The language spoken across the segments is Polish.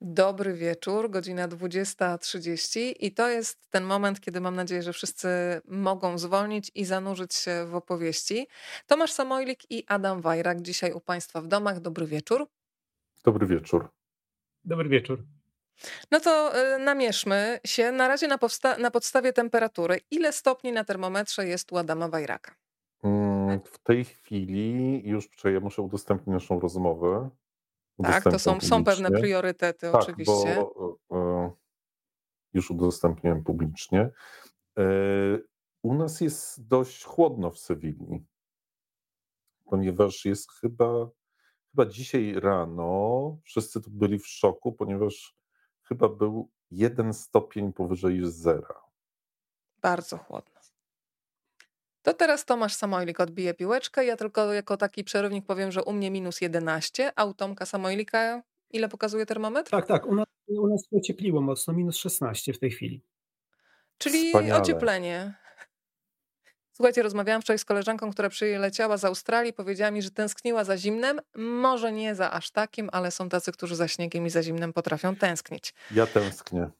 Dobry wieczór, godzina 20.30 i to jest ten moment, kiedy mam nadzieję, że wszyscy mogą zwolnić i zanurzyć się w opowieści. Tomasz Samojlik i Adam Wajrak dzisiaj u Państwa w domach. Dobry wieczór. Dobry wieczór. Dobry wieczór. No to y, namierzmy się na razie na, na podstawie temperatury. Ile stopni na termometrze jest u Adama Wajraka? Mm, w tej chwili już ja muszę udostępnić naszą rozmowę. Tak, to są, są pewne priorytety tak, oczywiście. Bo, e, już udostępniłem publicznie. E, u nas jest dość chłodno w Sewilli, ponieważ jest chyba, chyba dzisiaj rano wszyscy tu byli w szoku, ponieważ chyba był jeden stopień powyżej zera. Bardzo chłodno. To teraz Tomasz Samojlik odbije piłeczkę. Ja tylko jako taki przerywnik powiem, że u mnie minus 11, a u Tomka Samojlika ile pokazuje termometr? Tak, tak. U nas, u nas ociepliło mocno, minus 16 w tej chwili. Czyli Wspaniale. ocieplenie. Słuchajcie, rozmawiałam wczoraj z koleżanką, która przyleciała z Australii. Powiedziała mi, że tęskniła za zimnem. Może nie za aż takim, ale są tacy, którzy za śniegiem i za zimnem potrafią tęsknić. Ja tęsknię.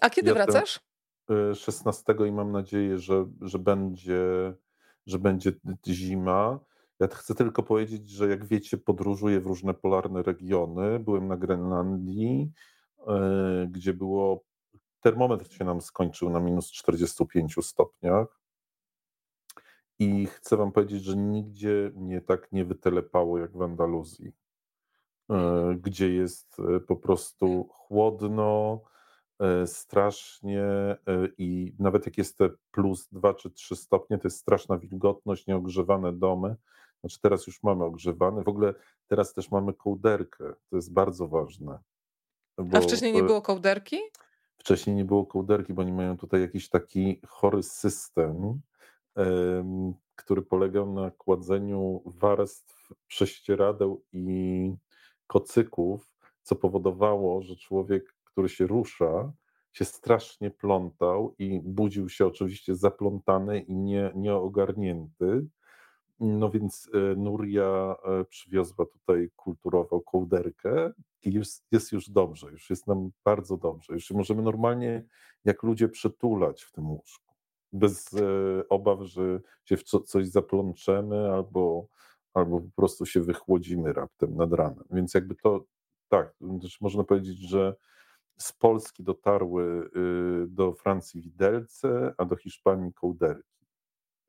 A kiedy ja wracasz? 16 i mam nadzieję, że, że, będzie, że będzie zima. Ja chcę tylko powiedzieć, że jak wiecie, podróżuję w różne polarne regiony. Byłem na Grenlandii, e, gdzie było. Termometr się nam skończył na minus 45 stopniach. I chcę Wam powiedzieć, że nigdzie mnie tak nie wytelepało jak w Andaluzji, e, gdzie jest e, po prostu chłodno, strasznie e, i nawet jak jest te plus 2 czy 3 stopnie, to jest straszna wilgotność, nieogrzewane domy. Znaczy teraz już mamy ogrzewane. W ogóle teraz też mamy kołderkę. To jest bardzo ważne. A wcześniej nie było kołderki? Wcześniej nie było kołderki, bo oni mają tutaj jakiś taki chory system, który polegał na kładzeniu warstw prześcieradeł i kocyków, co powodowało, że człowiek który się rusza, się strasznie plątał i budził się oczywiście zaplątany i nie, nieogarnięty. No więc e, Nuria e, przywiozła tutaj kulturową kołderkę i jest, jest już dobrze, już jest nam bardzo dobrze. Już możemy normalnie jak ludzie przytulać w tym łóżku. Bez e, obaw, że się w co, coś zaplączemy albo, albo po prostu się wychłodzimy raptem nad ranem. Więc jakby to, tak, można powiedzieć, że z Polski dotarły y, do Francji widelce, a do Hiszpanii kołderki.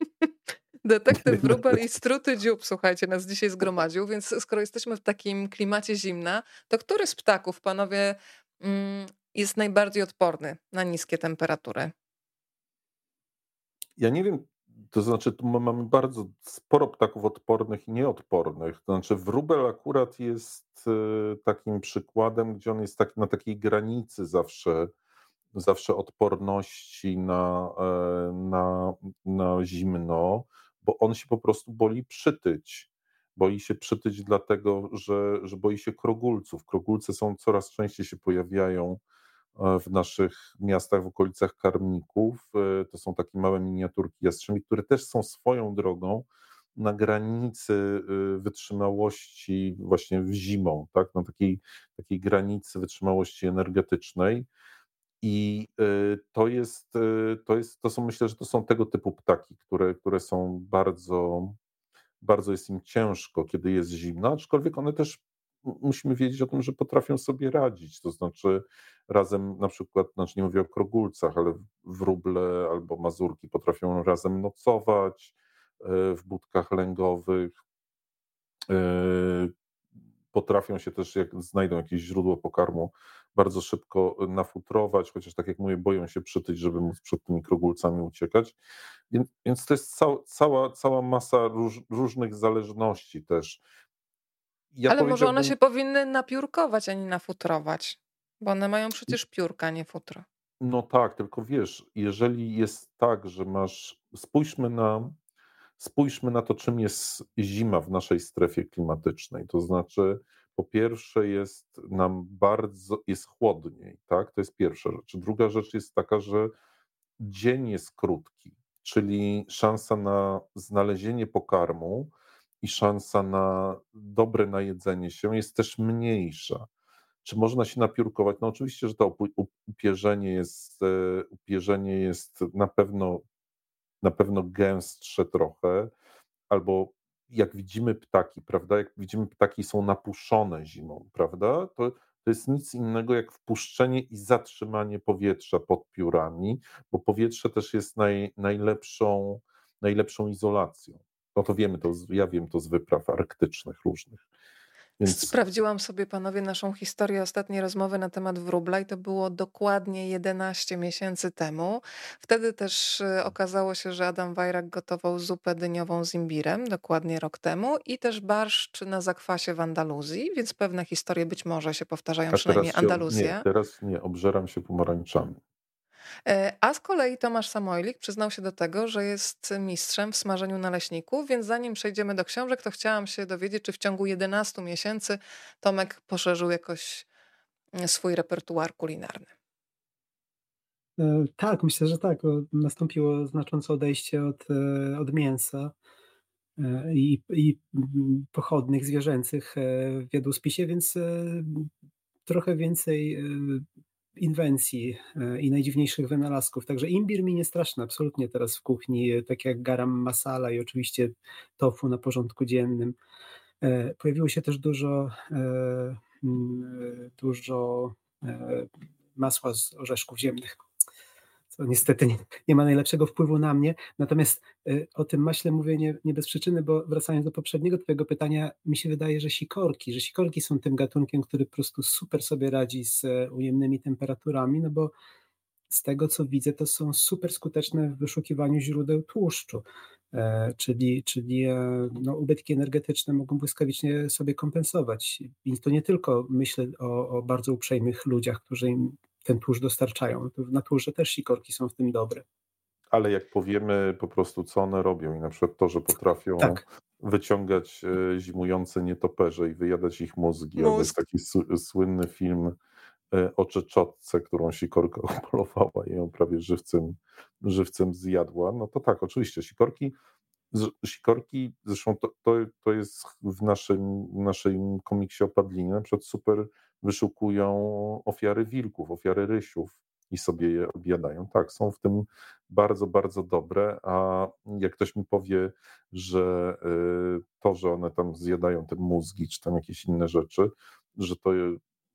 Detektyw Wróbel i struty dziób, słuchajcie, nas dzisiaj zgromadził, więc skoro jesteśmy w takim klimacie zimna, to który z ptaków, panowie, mm, jest najbardziej odporny na niskie temperatury? Ja nie wiem, to znaczy, tu mamy bardzo sporo ptaków odpornych i nieodpornych. To znaczy, wróbel akurat jest e, takim przykładem, gdzie on jest tak, na takiej granicy zawsze, zawsze odporności na, e, na, na zimno, bo on się po prostu boli przytyć. Boi się przytyć dlatego, że, że boi się krogulców. Krogulce są coraz częściej się pojawiają w naszych miastach w okolicach karmników. E, to są takie małe miniaturki jastrzębi, które też są swoją drogą na granicy e, wytrzymałości właśnie w zimą, tak? na takiej, takiej granicy wytrzymałości energetycznej. I to jest, to jest, to są, myślę, że to są tego typu ptaki, które, które są bardzo, bardzo jest im ciężko, kiedy jest zimno, aczkolwiek one też musimy wiedzieć o tym, że potrafią sobie radzić. To znaczy, razem na przykład, znaczy nie mówię o krogulcach, ale wróble albo mazurki potrafią razem nocować e, w budkach lęgowych. E, potrafią się też, jak znajdą jakieś źródło pokarmu, bardzo szybko nafutrować, chociaż tak jak mówię, boją się przytyć, żeby móc przed tymi krogulcami uciekać. Więc, to jest cała, cała masa róż, różnych zależności też. Ja Ale może one się powinny napiórkować, a nie nafutrować. Bo one mają przecież piórka, nie futro. No tak, tylko wiesz, jeżeli jest tak, że masz. Spójrzmy na, spójrzmy na to, czym jest zima w naszej strefie klimatycznej. To znaczy, po pierwsze, jest nam bardzo, jest chłodniej, tak? To jest pierwsza rzecz. Druga rzecz jest taka, że dzień jest krótki, czyli szansa na znalezienie pokarmu i szansa na dobre najedzenie się jest też mniejsza. Czy można się napiórkować? No oczywiście, że to upierzenie jest, e, upierzenie jest na pewno, na pewno gęstsze trochę, albo jak widzimy ptaki, prawda? Jak widzimy ptaki są napuszone zimą, prawda? To, to jest nic innego jak wpuszczenie i zatrzymanie powietrza pod piórami, bo powietrze też jest naj, najlepszą, najlepszą izolacją. No to wiemy, to, ja wiem to z wypraw arktycznych różnych. Więc... Sprawdziłam sobie, panowie, naszą historię ostatniej rozmowy na temat wróbla i to było dokładnie 11 miesięcy temu. Wtedy też y, okazało się, że Adam Wajrak gotował zupę dyniową z imbirem, dokładnie rok temu, i też barszcz na zakwasie w Andaluzji, więc pewne historie być może się powtarzają, A przynajmniej Andaluzja. Nie, teraz nie, obżeram się pomarańczami. E, a z kolei Tomasz Samojlik przyznał się do tego, że jest mistrzem w smażeniu naleśników, więc zanim przejdziemy do książek, to chciałam się dowiedzieć, czy w ciągu 11 miesięcy Tomek poszerzył jakoś mm, swój repertuar kulinarny. E, tak, myślę, że tak. Nastąpiło znaczące odejście od, e, od mięsa i, i mm, pochodnych zwierzęcych w jadłospisie, więc trochę więcej inwencji e, i najdziwniejszych wynalazków. Także imbir mi nie straszny absolutnie teraz w kuchni, e, tak jak garam masala i oczywiście tofu na porządku dziennym. E, pojawiło się też dużo, dużo masła z orzeszków ziemnych niestety nie, nie, ma najlepszego wpływu na mnie. Natomiast y, o tym maśle mówię nie, nie, bez przyczyny, bo wracając do poprzedniego Twojego pytania, mi się wydaje, że sikorki, że sikorki są tym gatunkiem, który po prostu super sobie radzi z e, ujemnymi temperaturami, no bo z tego co widzę, to są super skuteczne w wyszukiwaniu źródeł tłuszczu. E, czyli, czyli e, no, ubytki energetyczne mogą błyskawicznie sobie kompensować. I to nie tylko myślę o, o bardzo uprzejmych ludziach, którzy im ten tłuszcz dostarczają. W naturze też sikorki są w tym dobre. Ale jak powiemy po prostu, co one robią i na przykład to, że potrafią tak. wyciągać e, zimujące nietoperze i wyjadać ich mózgi, Mózg. jest taki słynny film e, o Czeczotce, którą sikorka upolowała i ją prawie żywcem, żywcem zjadła, no to tak, oczywiście, sikorki sikorki, zresztą to, to, to jest w naszym, w naszym komiksie o Padlinie, na przykład super wyszukują ofiary wilków, ofiary rysiów i sobie je objadają. Tak, są w tym bardzo, bardzo dobre, a jak ktoś mi powie, że y, to, że one tam zjadają te mózgi, czy tam jakieś inne rzeczy, że to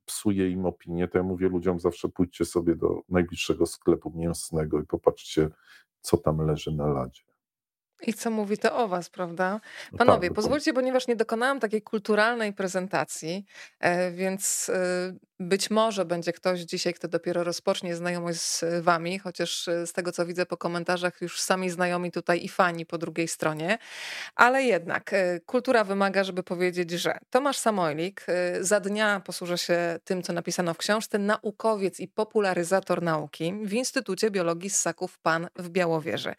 psuje im opinię, to ja mówię ludziom zawsze pójdźcie sobie do najbliższego sklepu mięsnego i popatrzcie, co tam leży na ladzie. I co mówi to o was, prawda? No Panowie, tak, pozwólcie, ponieważ nie dokonałam takiej kulturalnej prezentacji, e, więc e, być może będzie ktoś dzisiaj, kto dopiero rozpocznie znajomość z wami, chociaż e, z tego co widzę po komentarzach już sami znajomi tutaj i fani po drugiej stronie. Ale jednak kultura wymaga, żeby powiedzieć, że Tomasz Samojlik za dnia posłużę się tym, co napisano w książce, naukowiec i popularyzator nauki w Instytucie Biologii Ssaków PAN w Białowieży.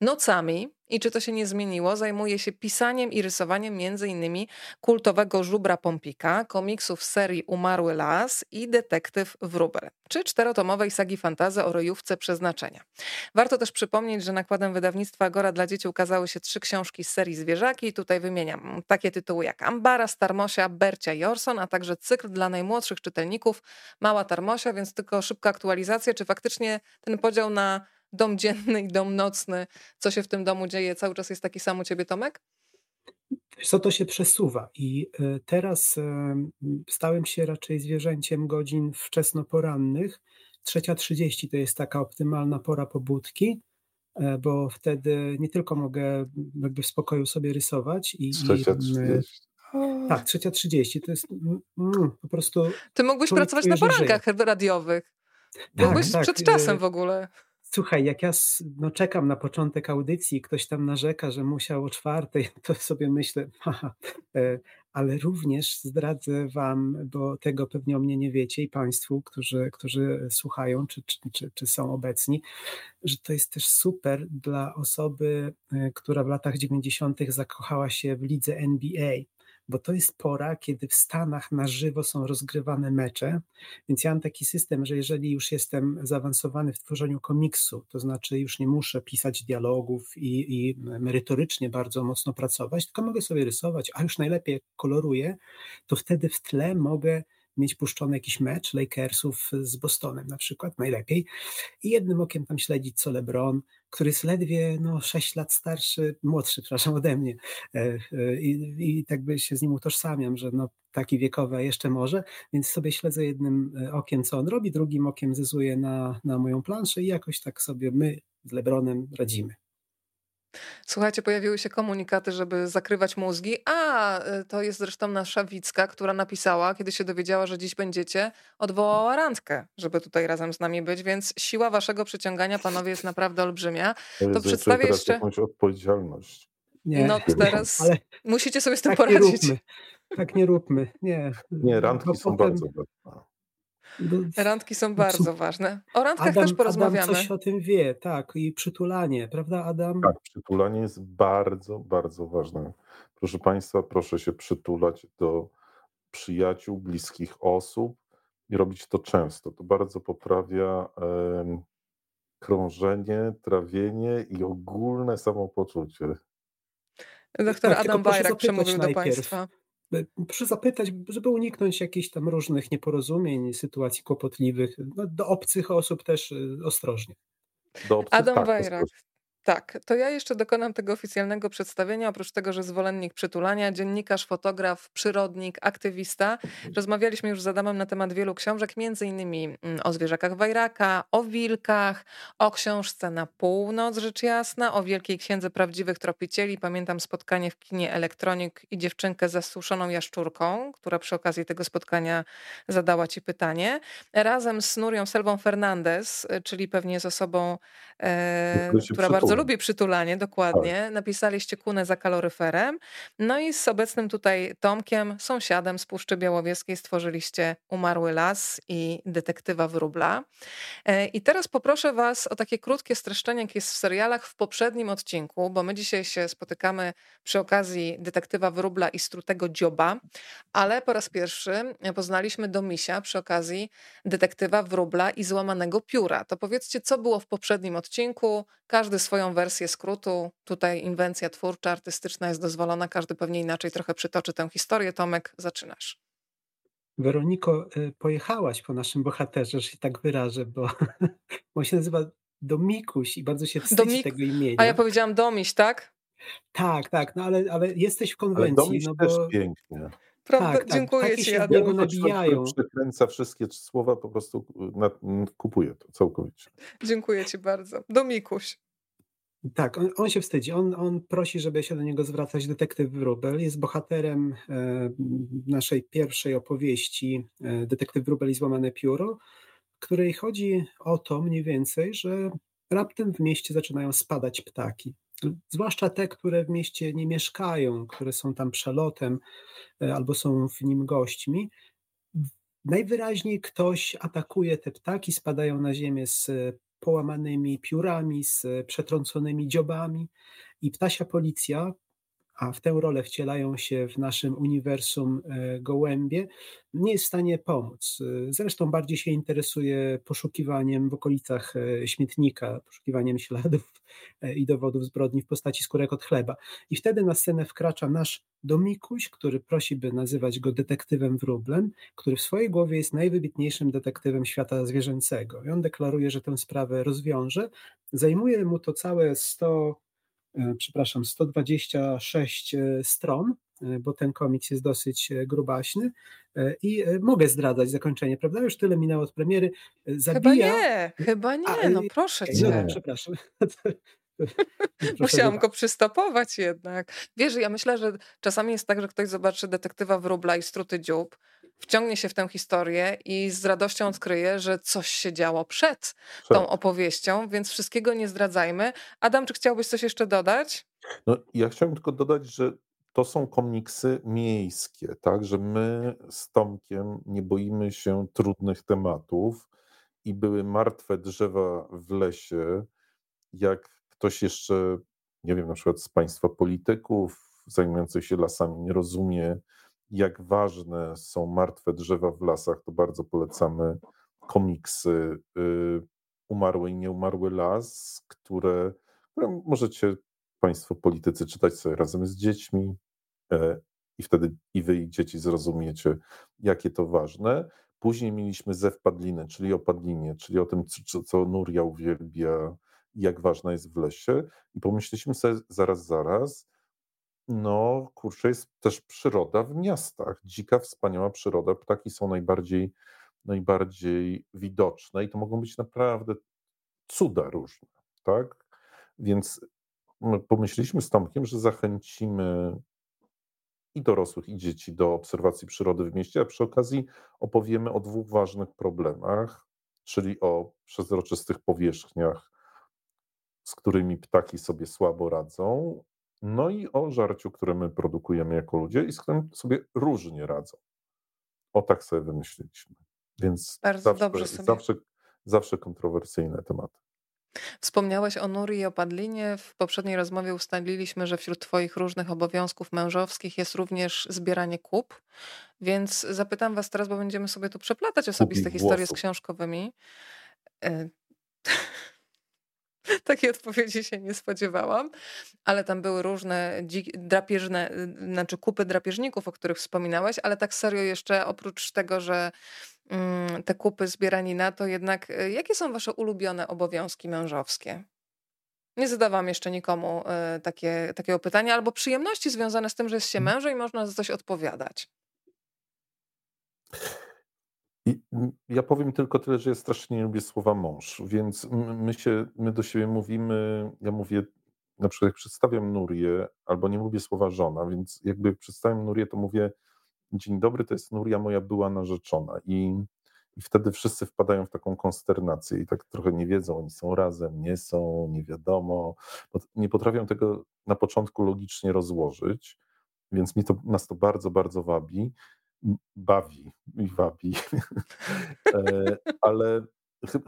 Nocami i czy to się nie zmieniło, zajmuje się pisaniem i rysowaniem m.in. kultowego żubra Pompika, komiksów serii Umarły Las i Detektyw Wróbel, czy czterotomowej sagi fantazy o rojówce przeznaczenia. Warto też przypomnieć, że nakładem wydawnictwa Agora dla dzieci ukazały się trzy książki z serii Zwierzaki. Tutaj wymieniam takie tytuły jak Ambara, Starmosia, Bercia i Orson, a także cykl dla najmłodszych czytelników Mała Tarmosia, więc tylko szybka aktualizacja, czy faktycznie ten podział na dom dzienny i dom nocny, co się w tym domu dzieje, cały czas jest taki sam u ciebie, Tomek? Co to się przesuwa i e, teraz e, stałem się raczej zwierzęciem godzin wczesnoporannych. Trzecia trzydzieści to jest taka optymalna pora pobudki, e, bo wtedy nie tylko mogę jakby w spokoju sobie rysować i, trzecia trzydzieści. Tak, trzecia trzydzieści to jest mm, po prostu. Ty mógłbyś pracować na porankach radiowych. Tak, Byłbyś tak, przed czasem w ogóle. Słuchaj, jak ja no, czekam na początek audycji, ktoś tam narzeka, że musiał o czwartej, to sobie myślę, haha, e, ale również zdradzę wam, bo tego pewnie o mnie nie wiecie i państwu, którzy, którzy słuchają czy, czy, czy, czy są obecni, że to jest też super dla osoby, e, która w latach 90. zakochała się w lidze NBA bo to jest pora, kiedy w Stanach na żywo są rozgrywane mecze, więc ja mam taki system, że jeżeli już jestem zaawansowany w tworzeniu komiksu, to znaczy już nie muszę pisać dialogów i, i merytorycznie bardzo mocno pracować, tylko mogę sobie rysować, a już najlepiej koloruję, to wtedy w tle mogę mieć puszczony jakiś mecz Lakersów z Bostonem na przykład, najlepiej, i jednym okiem tam śledzić co LeBron, który jest ledwie no, 6 lat starszy, młodszy, przepraszam, ode mnie. E, e, I, i tak by się z nim utożsamiam, że no, taki wiekowy jeszcze może, więc sobie śledzę jednym e, okiem, co on robi, drugim okiem zezuję na, na moją planszę i jakoś tak sobie my z Lebronem radzimy. Słuchajcie, pojawiły się komunikaty, żeby zakrywać mózgi. A, y, to jest zresztą nasza Wicka, która napisała, kiedy się dowiedziała, że dziś będziecie, odwołała randkę, żeby tutaj razem z nami być, więc siła waszego przyciągania, panowie, jest naprawdę olbrzymia. To, to przedstawię jeszcze... jakąś odpowiedzialność. Nie, no teraz ale musicie sobie z tym tak poradzić. Nie tak nie róbmy. Nie, nie randki są potem... bardzo ważne. Randki są bardzo ważne. O randkach Adam, też porozmawiamy. Adam coś o tym wie, tak. I przytulanie, prawda Adam? Tak, przytulanie jest bardzo, bardzo ważne. Proszę Państwa, proszę się przytulać do przyjaciół, bliskich osób i robić to często. To bardzo poprawia um, krążenie, trawienie i ogólne samopoczucie. Doktor tak, Adam Bajrak przemówił do Państwa. Proszę zapytać, żeby uniknąć jakichś tam różnych nieporozumień, sytuacji kłopotliwych. No, do obcych osób też y, ostrożnie. Do obcych, Adam tak, Wajrak. Tak, to ja jeszcze dokonam tego oficjalnego przedstawienia. Oprócz tego, że zwolennik przytulania, dziennikarz, fotograf, przyrodnik, aktywista. Rozmawialiśmy już z Adamem na temat wielu książek, między innymi mm, o zwierzakach Wajraka, o wilkach, o książce Na północ, rzecz jasna, o Wielkiej Księdze Prawdziwych Tropicieli. Pamiętam spotkanie w kinie Elektronik i dziewczynkę z zasuszoną jaszczurką, która przy okazji tego spotkania zadała ci pytanie. Razem z Nurią Selvą Fernandez, czyli pewnie z osobą, e, która bardzo bardzo lubię przytulanie, dokładnie. Tak. Napisaliście kunę za kaloryferem. No i z obecnym tutaj Tomkiem, sąsiadem z Puszczy Białowieskiej stworzyliście Umarły Las i Detektywa Wróbla. E, I teraz poproszę was o takie krótkie streszczenie, jak jest w serialach w poprzednim odcinku, bo my dzisiaj się spotykamy przy okazji Detektywa Wróbla i Strutego Dzioba, ale po raz pierwszy poznaliśmy Domisia przy okazji Detektywa Wróbla i Złamanego Pióra. To powiedzcie, co było w poprzednim odcinku, każdy swoją wersję skrótu. Tutaj inwencja twórcza, artystyczna jest dozwolona, każdy pewnie inaczej trochę przytoczy tę historię. Tomek, zaczynasz. Weroniko, y, pojechałaś po naszym bohaterze, że się tak wyrażę, bo on się nazywa Domikuś i bardzo się wstydzi Domik... tego imienia. A ja powiedziałam Domiś, tak? Tak, tak, no ale, ale jesteś w konwencji. Ale Domiś no bo... też pięknie. Prawda? Tak, tak. Dziękuję ci, Adam. Go nabijają. Przekręca wszystkie słowa, po prostu kupuje to całkowicie. Dziękuję ci bardzo. Domikuś. Tak, on, on, się wstydzi. On, on prosi, żeby się do niego zwracać. Detektyw Wróbel jest bohaterem e, naszej pierwszej opowieści e, Detektyw Wróbel i Złamane Pióro, której chodzi o to mniej więcej, że raptem w mieście zaczynają spadać ptaki. Zwłaszcza te, które w mieście nie mieszkają, które są tam przelotem e, albo są w nim gośćmi. Najwyraźniej ktoś atakuje te ptaki, spadają na ziemię z połamanymi piórami, z przetrąconymi dziobami. I ptasia policja, a w tę rolę wcielają się w naszym uniwersum e, gołębie, nie jest w stanie pomóc. Zresztą bardziej się interesuje poszukiwaniem w okolicach e, śmietnika, poszukiwaniem śladów e, i dowodów zbrodni w postaci skórek od chleba. I wtedy na scenę wkracza nasz Domikuś, który prosi, by nazywać go detektywem wróblem, który w swojej głowie jest najwybitniejszym detektywem świata zwierzęcego. I on deklaruje, że tę sprawę rozwiąże. Zajmuje mu to całe 100 E, przepraszam, 126 e, stron, e, bo ten komiks jest dosyć grubaśny i mogę zdradzać zakończenie, prawda? Już tyle minęło od premiery. Zabija... Chyba nie, chyba nie, A, no proszę cię. No, przepraszam. Musiałam go przystopować jednak. Wiesz, ja myślę, że czasami jest tak, że ktoś zobaczy detektywa wróbla i struty dziób, wciągnie się w tę historię i z radością odkryje, że coś się działo przed tą opowieścią, więc wszystkiego nie zdradzajmy. Adam, czy chciałbyś coś jeszcze dodać? No, ja chciałbym tylko dodać, że to są komiksy miejskie, tak, że my z Tomkiem nie boimy się trudnych tematów i były martwe drzewa w lesie, jak ktoś jeszcze, nie wiem, na przykład z państwa polityków zajmujących się lasami nie rozumie, jak ważne są martwe drzewa w lasach, to bardzo polecamy komiksy y, Umarły i Nieumarły Las, które, które możecie Państwo politycy czytać sobie razem z dziećmi. E, i wtedy i wy i dzieci zrozumiecie, jakie to ważne. Później mieliśmy zew padliny, czyli o padlinie, czyli o tym, co, co Nuria uwielbia, jak ważna jest w lesie. I pomyśleliśmy sobie zaraz, zaraz, no kurczę, jest też przyroda w miastach. Dzika, wspaniała przyroda. Ptaki są najbardziej, najbardziej widoczne i to mogą być naprawdę cuda różne, tak? Więc pomyśleliśmy z Tomkiem, że zachęcimy i dorosłych, i dzieci do obserwacji przyrody w mieście, a przy okazji opowiemy o dwóch ważnych problemach, czyli o przezroczystych powierzchniach, z którymi ptaki sobie słabo radzą, no i o żarciu, które my produkujemy jako ludzie i z którym sobie różnie radzą. O tak sobie wymyśliliśmy. Więc Bardzo zawsze, dobrze sobie. zawsze, zawsze kontrowersyjne tematy. Wspomniałeś o Nuri i o Padlinie. W poprzedniej rozmowie ustaliliśmy, że wśród Twoich różnych obowiązków mężowskich jest również zbieranie kup. Więc zapytam Was teraz, bo będziemy sobie tu przeplatać osobiste historie z książkowymi. Takiej odpowiedzi się nie spodziewałam, ale tam były różne drapieżne, znaczy kupy drapieżników, o których wspominałeś, ale tak serio jeszcze oprócz tego, że mm, te kupy zbieranina, to jednak y, jakie są wasze ulubione obowiązki mężowskie? Nie zadawałam jeszcze nikomu y, takie, takiego pytania, albo przyjemności związane z tym, że jest się mhm. mężem i można za coś odpowiadać. I ja powiem tylko tyle, że ja strasznie nie lubię słowa mąż, więc my się, my do siebie mówimy, ja mówię, na przykład jak przedstawiam Nurię, albo nie mówię słowa żona, więc jakby jak przedstawiam Nurię, to mówię dzień dobry, to jest Nuria moja była narzeczona i, i wtedy wszyscy wpadają w taką konsternację i tak trochę nie wiedzą, oni są razem, nie są, nie wiadomo, nie potrafią tego na początku logicznie rozłożyć, więc mi to, nas to bardzo, bardzo wabi bawi i wabi. E, ale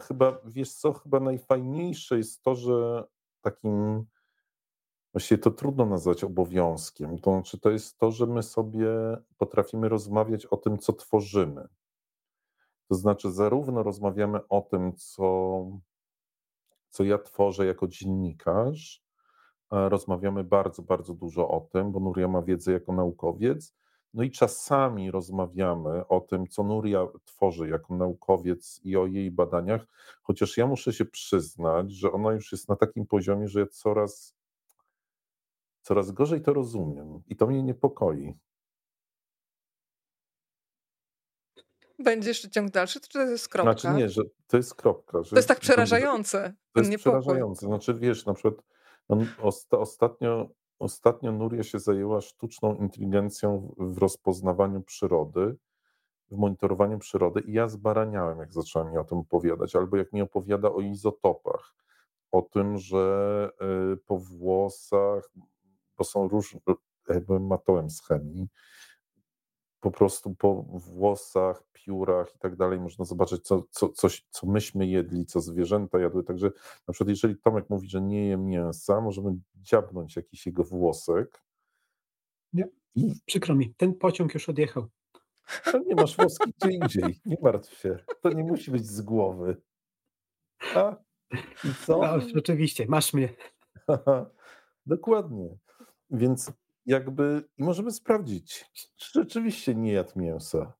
chyba, wiesz co, chyba najfajniejsze jest to, że takim, właściwie to trudno nazwać obowiązkiem, to znaczy to jest to, że my sobie potrafimy rozmawiać o tym, co tworzymy. To znaczy zarówno rozmawiamy o tym, co, co ja tworzę jako dziennikarz, rozmawiamy bardzo, bardzo dużo o tym, bo Nuria ma wiedzę jako naukowiec, no i czasami rozmawiamy o tym, co Nuria tworzy jako naukowiec i o jej badaniach, chociaż ja muszę się przyznać, że ona już jest na takim poziomie, że ja coraz, coraz gorzej to rozumiem i to mnie niepokoi. Będzie jeszcze ciąg dalszy, czy to jest kropka? Znaczy nie, że to jest kropka. to jest tak przerażające. To jest niepokój. przerażające. Znaczy wiesz, na przykład no, ostatnio Ostatnio Nuria się zajęła sztuczną inteligencją w rozpoznawaniu przyrody, w monitorowaniu przyrody i ja zbaraniałem, jak zacząłem mi o tym opowiadać, albo jak mi opowiada o izotopach, o tym, że y, po włosach, bo są różne, jakby matołem z chemii, po prostu po włosach, piórach i tak dalej można zobaczyć, co, co, coś, co myśmy jedli, co zwierzęta jadły. Także na przykład, jeżeli Tomek mówi, że nie je mięsa, możemy dziabnąć jakiś jego włosek. Nie, I... przykro mi, ten pociąg już odjechał. To nie masz włoski gdzie indziej, nie martw się. To nie musi być z głowy. A? I co? No, rzeczywiście, masz mnie. Dokładnie. Więc jakby i możemy sprawdzić, czy rzeczywiście nie jadł mięsa.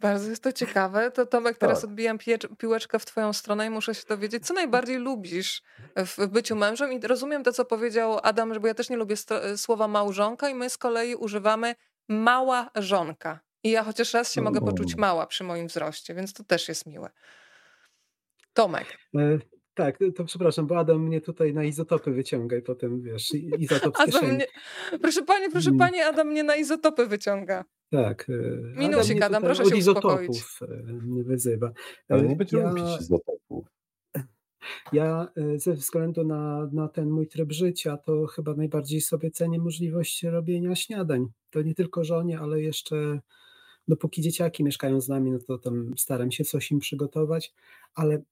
Bardzo jest to ciekawe. To Tomek, teraz tak. odbijam piłeczkę w twoją stronę i muszę się dowiedzieć, co najbardziej lubisz w byciu mężem. I rozumiem to, co powiedział Adam, bo ja też nie lubię słowa małżonka i my z kolei używamy mała żonka. I ja chociaż raz się mogę poczuć mała przy moim wzroście, więc to też jest miłe. Tomek. Tak, to przepraszam, bo Adam mnie tutaj na izotopy wyciąga i potem, wiesz, izotop z mnie, Proszę panie, proszę mm. panie, Adam mnie na izotopy wyciąga. Tak. E, Minusik, Adam, Adam proszę się uspokoić. mnie wyzywa. Ale nie będziemy ja, lubić izotopów. Ja ze względu na, na ten mój tryb życia, to chyba najbardziej sobie cenię możliwość robienia śniadań. To nie tylko żonie, ale jeszcze dopóki dzieciaki mieszkają z nami, no to tam staram się coś im przygotować, ale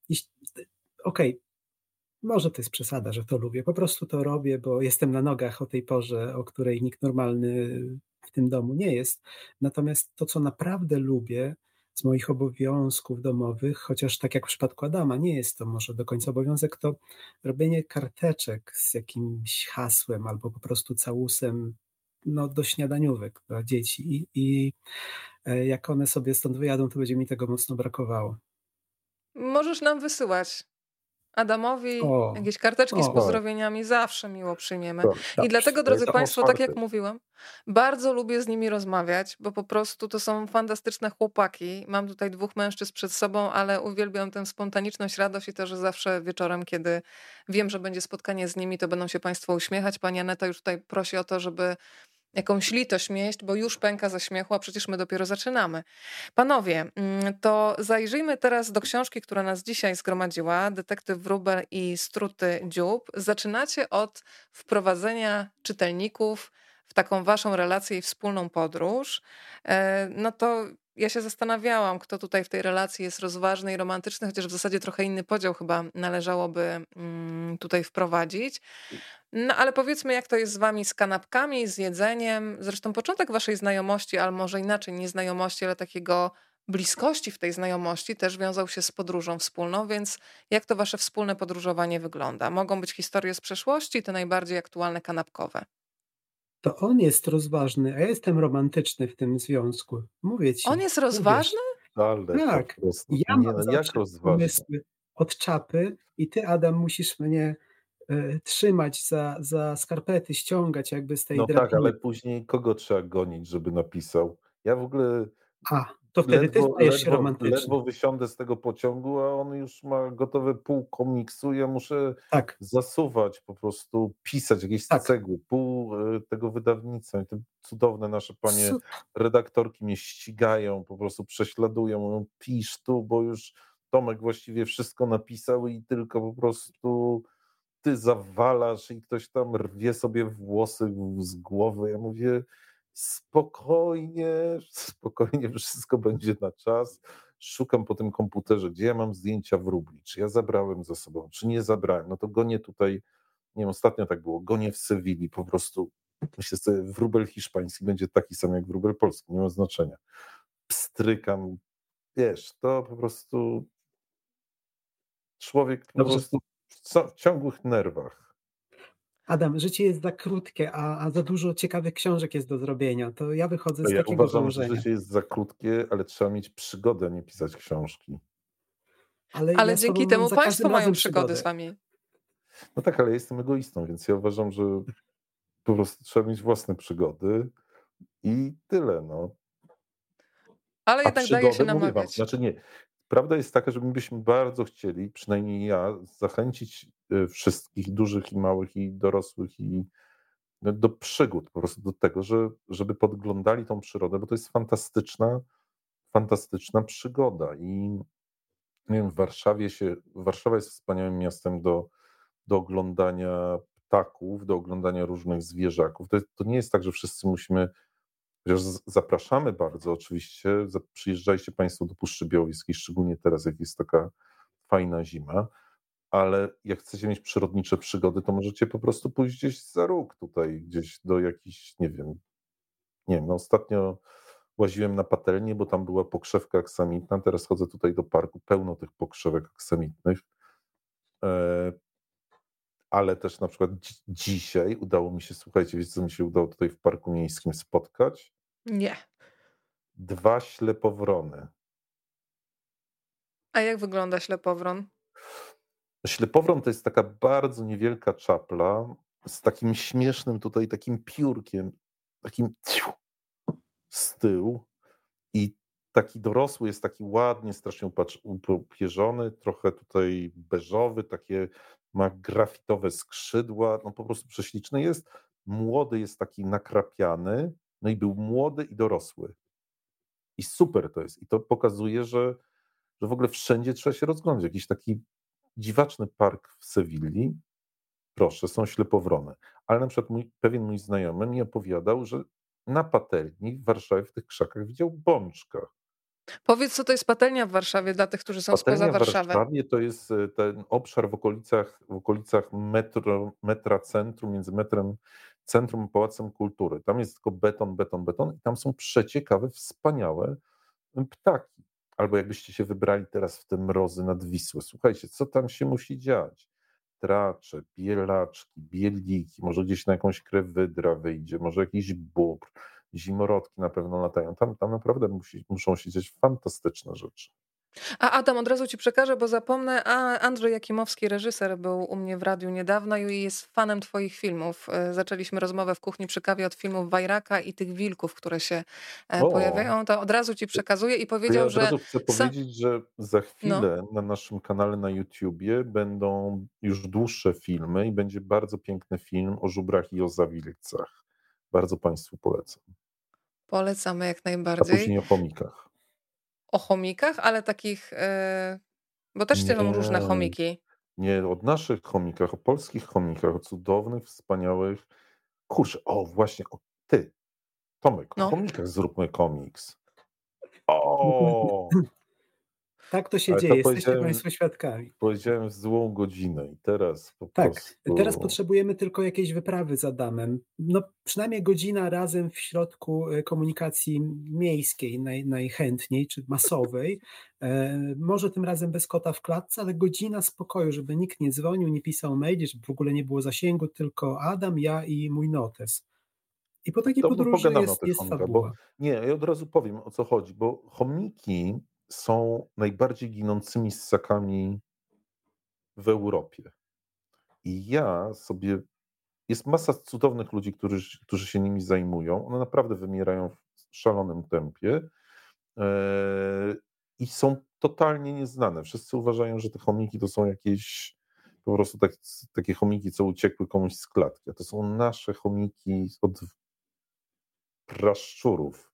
okej, okay, może to jest przesada, że to lubię. Po prostu to robię, bo jestem na nogach o tej porze, o której nikt normalny w tym domu nie jest. Natomiast to, co naprawdę lubię z moich obowiązków domowych, chociaż tak jak w przypadku Adama, nie jest to może do końca obowiązek, to robienie karteczek z jakimś hasłem albo po prostu całusem no, do śniadaniówek dla dzieci i, i e, jak one sobie stąd wyjadą, to będzie mi tego mocno brakowało. Możesz nam wysyłać Adamowi o, jakieś karteczki o, z pozdrowieniami zawsze miło przyjmiemy. To, I dlatego, drodzy Państwo, tak jak mówiłam, bardzo lubię z nimi rozmawiać, bo po prostu to są fantastyczne chłopaki. Mam tutaj dwóch mężczyzn przed sobą, ale uwielbiam tę spontaniczność, radość i to, że zawsze wieczorem, kiedy wiem, że będzie spotkanie z nimi, to będą się Państwo uśmiechać. Pani Aneta już tutaj prosi o to, żeby jakąś litość mieć, bo już pęka ze śmiechu, a przecież my dopiero zaczynamy. Panowie, mm, to zajrzyjmy teraz do książki, która nas dzisiaj zgromadziła, Detektyw Wróbel i Struty Dziób. Zaczynacie od wprowadzenia czytelników w taką waszą relację i wspólną podróż. E, no to ja się zastanawiałam, kto tutaj w tej relacji jest rozważny i romantyczny, chociaż w zasadzie trochę inny podział chyba należałoby mm, tutaj wprowadzić. No ale powiedzmy, jak to jest z wami z kanapkami, z jedzeniem. Zresztą początek waszej znajomości, ale może inaczej, nie znajomości, ale takiego bliskości w tej znajomości też wiązał się z podróżą wspólną, więc jak to wasze wspólne podróżowanie wygląda? Mogą być historie z przeszłości, te najbardziej aktualne kanapkowe. To on jest rozważny, a ja jestem romantyczny w tym związku. Mówię ci. On jest rozważny? Ale tak. Ja mam nie, no, jak pomysły od czapy i ty, Adam, musisz mnie trzymać za, za skarpety, ściągać jakby z tej No drabiny. tak, ale później kogo trzeba gonić, żeby napisał? Ja w ogóle a, to wtedy ledwo, ty stajesz się romantyczny. Ledwo wysiądę z tego pociągu, a on już ma gotowe pół komiksu. Ja muszę tak. zasuwać, po prostu pisać jakieś tak. cegły, pół e, tego wydawnictwa. I te cudowne nasze panie redaktorki mnie ścigają, po prostu prześladują. Mówią, pisz tu, bo już Tomek właściwie wszystko napisał i tylko po prostu ty zawalasz i ktoś tam rwie sobie włosy z głowy. Ja mówię, spokojnie, spokojnie wszystko będzie na czas. Szukam po tym komputerze, gdzie ja mam zdjęcia wróbli, czy ja zabrałem ze sobą, czy nie zabrałem. No to gonię tutaj, nie wiem, ostatnio tak było, gonię w Sewilli, po prostu myślę sobie, wróbel hiszpański będzie taki sam jak wróbel polski, nie ma znaczenia. Pstrykam, wiesz, to po prostu człowiek po prostu w ciągłych nerwach. Adam, życie jest za krótkie, a, a za dużo ciekawych książek jest do zrobienia. To ja wychodzę z ja takiego uważam, założenia. że życie jest za krótkie, ale trzeba mieć przygodę, nie pisać książki. Ale, ale ja dzięki temu Państwo mają przygody z Wami. No tak, ale ja jestem egoistą, więc ja uważam, że po prostu trzeba mieć własne przygody i tyle. No. Ale jednak daje się namawiać. Wam, znaczy nie, Prawda jest taka, że my byśmy bardzo chcieli, przynajmniej ja, zachęcić y, wszystkich dużych i małych i dorosłych i no, do przygód, po prostu do tego, że, żeby podglądali tą przyrodę, bo to jest fantastyczna, fantastyczna przygoda i nie wiem, w Warszawie się, Warszawa jest wspaniałym miastem do, do oglądania ptaków, do oglądania różnych zwierzaków. To, to nie jest tak, że wszyscy musimy Chociaż zapraszamy bardzo. Oczywiście, przyjeżdżajcie Państwo do Puszczy Białowieskiej, szczególnie teraz, jak jest taka fajna zima, ale jak chcecie mieć przyrodnicze przygody, to możecie po prostu pójść gdzieś za róg tutaj, gdzieś do jakichś, nie wiem, nie wiem, no ostatnio łaziłem na patelnię, bo tam była pokrzewka aksamitna, teraz chodzę tutaj do parku, pełno tych pokrzewek aksamitnych, e, ale też na przykład dzisiaj udało mi się, słuchajcie, wiecie co mi się udało tutaj w Parku Miejskim spotkać? Nie. Dwa ślepowrony. A jak wygląda ślepowron? Ślepowron to jest taka bardzo niewielka czapla z takim śmiesznym tutaj takim piórkiem, takim z tyłu i taki dorosły jest taki ładnie, strasznie upierzony, trochę tutaj beżowy, takie ma grafitowe skrzydła, no po prostu prześliczny jest. Młody jest taki nakrapiany, no i był młody i dorosły. I super to jest. I to pokazuje, że, że w ogóle wszędzie trzeba się rozglądać. Jakiś taki dziwaczny park w Sewilli, proszę, są ślepowrony. Ale na przykład mój, pewien mój znajomy mi opowiadał, że na patelni w Warszawie w tych krzakach widział bączka. Powiedz, co to jest patelnia w Warszawie dla tych, którzy są patelnia spoza Warszawy. w Warszawie to jest e, ten obszar w okolicach, w okolicach metro, metra centrum, między metrem centrum Pałacem Kultury. Tam jest tylko beton, beton, beton i tam są przeciekawe, wspaniałe ptaki. Albo jakbyście się wybrali teraz w te mrozy nad Wisłę. Słuchajcie, co tam się musi dziać? wiatracze, bielaczki, bieliki, może gdzieś na jakąś krew wydra wyjdzie, może jakiś bóbr, zimorodki na pewno latają. Tam, tam naprawdę musi, muszą się dziać fantastyczne rzeczy. A Adam, od razu ci przekażę, bo zapomnę. A Andrzej Jakimowski, reżyser, był u mnie w radiu niedawno i jest fanem twoich filmów. E, zaczęliśmy rozmowę w kuchni przy kawie od filmów Wajraka i tych wilków, które się e, o. pojawiają. To od razu ci przekazuję i powiedział, ja od razu że... chcę powiedzieć, że za no. chwilę no. na naszym kanale na YouTubie będą już dłuższe filmy i będzie bardzo piękny film o żubrach i o zawilcach. Bardzo Państwu polecam. Polecamy jak najbardziej. A później o chomikach. O chomikach, ale takich, yy, bo też się są różne chomiki. Nie, o naszych chomikach, o polskich chomikach, o cudownych, wspaniałych. Kurczę, o właśnie, o ty, Tomek, o no. chomikach zróbmy komiks. O! Tak to się Ale dzieje, to jesteście Państwo świadkami. Powiedziałem w złą godzinę i teraz po tak, prostu... teraz potrzebujemy tylko jakiejś wyprawy z Adamem. No przynajmniej godzina razem w środku e, komunikacji miejskiej naj, najchętniej, czy masowej. E, może tym razem bez kota w klatce, ale godzina spokoju, żeby nikt nie dzwonił, nie pisał maili, żeby w ogóle nie było zasięgu, tylko Adam, ja i mój notes. I po takiej to podróży jest, jest chomika, bo Nie, ja od razu powiem o co chodzi, bo chomiki są najbardziej ginącymi ssakami w Europie. I ja sobie. Jest masa cudownych ludzi, którzy, którzy się nimi zajmują. One naprawdę wymierają w szalonym tempie e, i są totalnie nieznane. Wszyscy uważają, że te chomiki to są jakieś po prostu tak, takie chomiki, co uciekły komuś z klatki. A to są nasze chomiki od praszczurów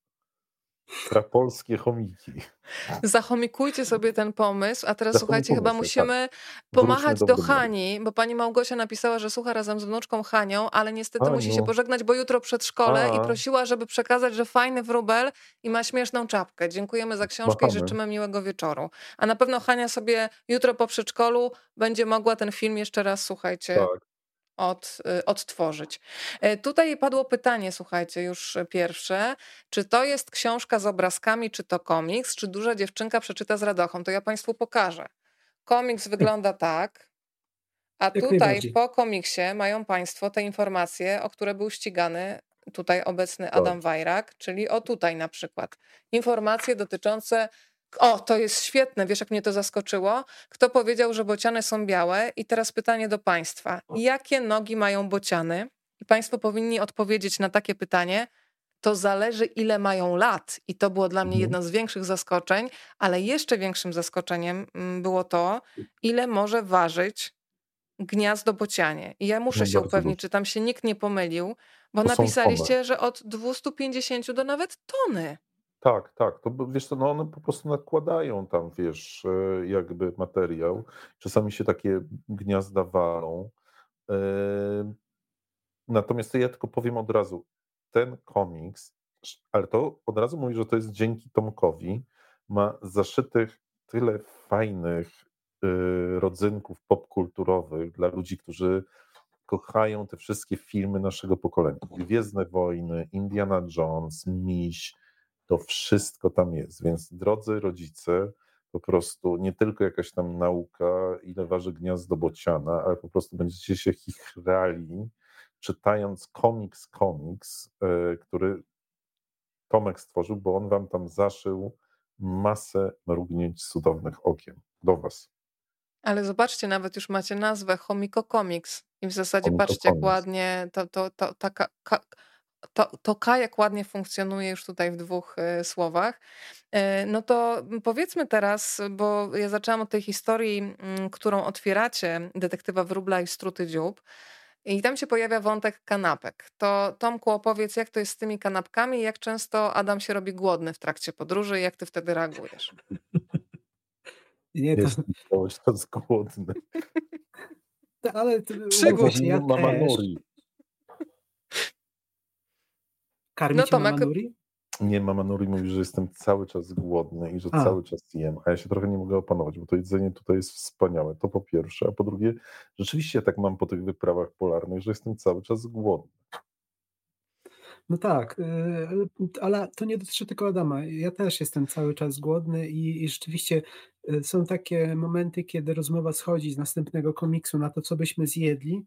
Prapolskie chomiki. Zachomikujcie sobie ten pomysł, a teraz słuchajcie, chyba tak. musimy tak. pomachać do Hani, bo pani Małgosia napisała, że słucha razem z wnuczką Hanią, ale niestety musi się pożegnać, bo jutro przedszkole a. i prosiła, żeby przekazać, że fajny wróbel i ma śmieszną czapkę. Dziękujemy za książkę Machamy. i życzymy miłego wieczoru. A na pewno Hania sobie jutro po przedszkolu będzie mogła ten film jeszcze raz, słuchajcie, tak od, y, odtworzyć. E, tutaj padło pytanie, słuchajcie, już pierwsze. Czy to jest książka z obrazkami, czy to komiks, czy duża dziewczynka przeczyta z radochą? To ja Państwu pokażę. Komiks wygląda tak, a tutaj po komiksie mają Państwo te informacje, o które był ścigany tutaj obecny Adam Wajrak, czyli o tutaj na przykład. Informacje dotyczące o, to jest świetne, wiesz jak mnie to zaskoczyło? Kto powiedział, że bociany są białe? I teraz pytanie do Państwa. Jakie nogi mają bociany? I Państwo powinni odpowiedzieć na takie pytanie. To zależy, ile mają lat. I to było dla mnie mhm. jedno z większych zaskoczeń, ale jeszcze większym zaskoczeniem mm, było to, ile może ważyć gniazdo bocianie. I ja muszę no się upewnić, czy tam się nikt nie pomylił, bo napisaliście, że od 250 do nawet tony. Tak, tak. To wiesz co, no one po prostu nakładają tam, wiesz, e, jakby materiał. Czasami się takie gniazda walą. E, natomiast ja tylko powiem od razu, ten komiks, ale to od razu mówię, że to jest dzięki Tomkowi, ma zaszytych tyle fajnych e, rodzynków popkulturowych dla ludzi, którzy kochają te wszystkie filmy naszego pokolenia. Gwiezdne Wojny, Indiana Jones, Miś, to wszystko tam jest. Więc drodzy rodzice, po prostu nie tylko jakaś tam nauka, ile waży gniazdo bociana, ale po prostu będziecie się chichrali, czytając komiks komiks, e, który Tomek stworzył, bo on wam tam zaszył masę mrugnięć cudownych okiem. Do was. Ale zobaczcie, nawet już macie nazwę Chomiko Comics i w zasadzie Chomiko patrzcie, jak ładnie to, to, to taka ka, to, to kajak ładnie funkcjonuje już tutaj w dwóch y, słowach. Y, no to powiedzmy teraz, bo ja zaczęłam od tej historii, y, którą otwieracie, detektywa Wróbla i Struty Dziób. I tam się pojawia wątek kanapek. To Tomku opowiedz, jak to jest z tymi kanapkami, jak często Adam się robi głodny w trakcie podróży i jak ty wtedy reagujesz? Nie, to... Jestem cały czas głodny. Ale Przygódź, ja Mama Nori. Karmić no to Mama Nuri? Nie, Mama Nuri mówi, że jestem cały czas głodny i że a. cały czas jem, a ja się trochę nie mogę opanować, bo to jedzenie tutaj jest wspaniałe. To po pierwsze, a po drugie, rzeczywiście ja tak mam po tych wyprawach polarnych, że jestem cały czas głodny. No tak, y, ale to nie dotyczy tylko Adama. Ja też jestem cały czas głodny i, i rzeczywiście y, są takie momenty, kiedy rozmowa schodzi z następnego komiksu na to, co byśmy zjedli.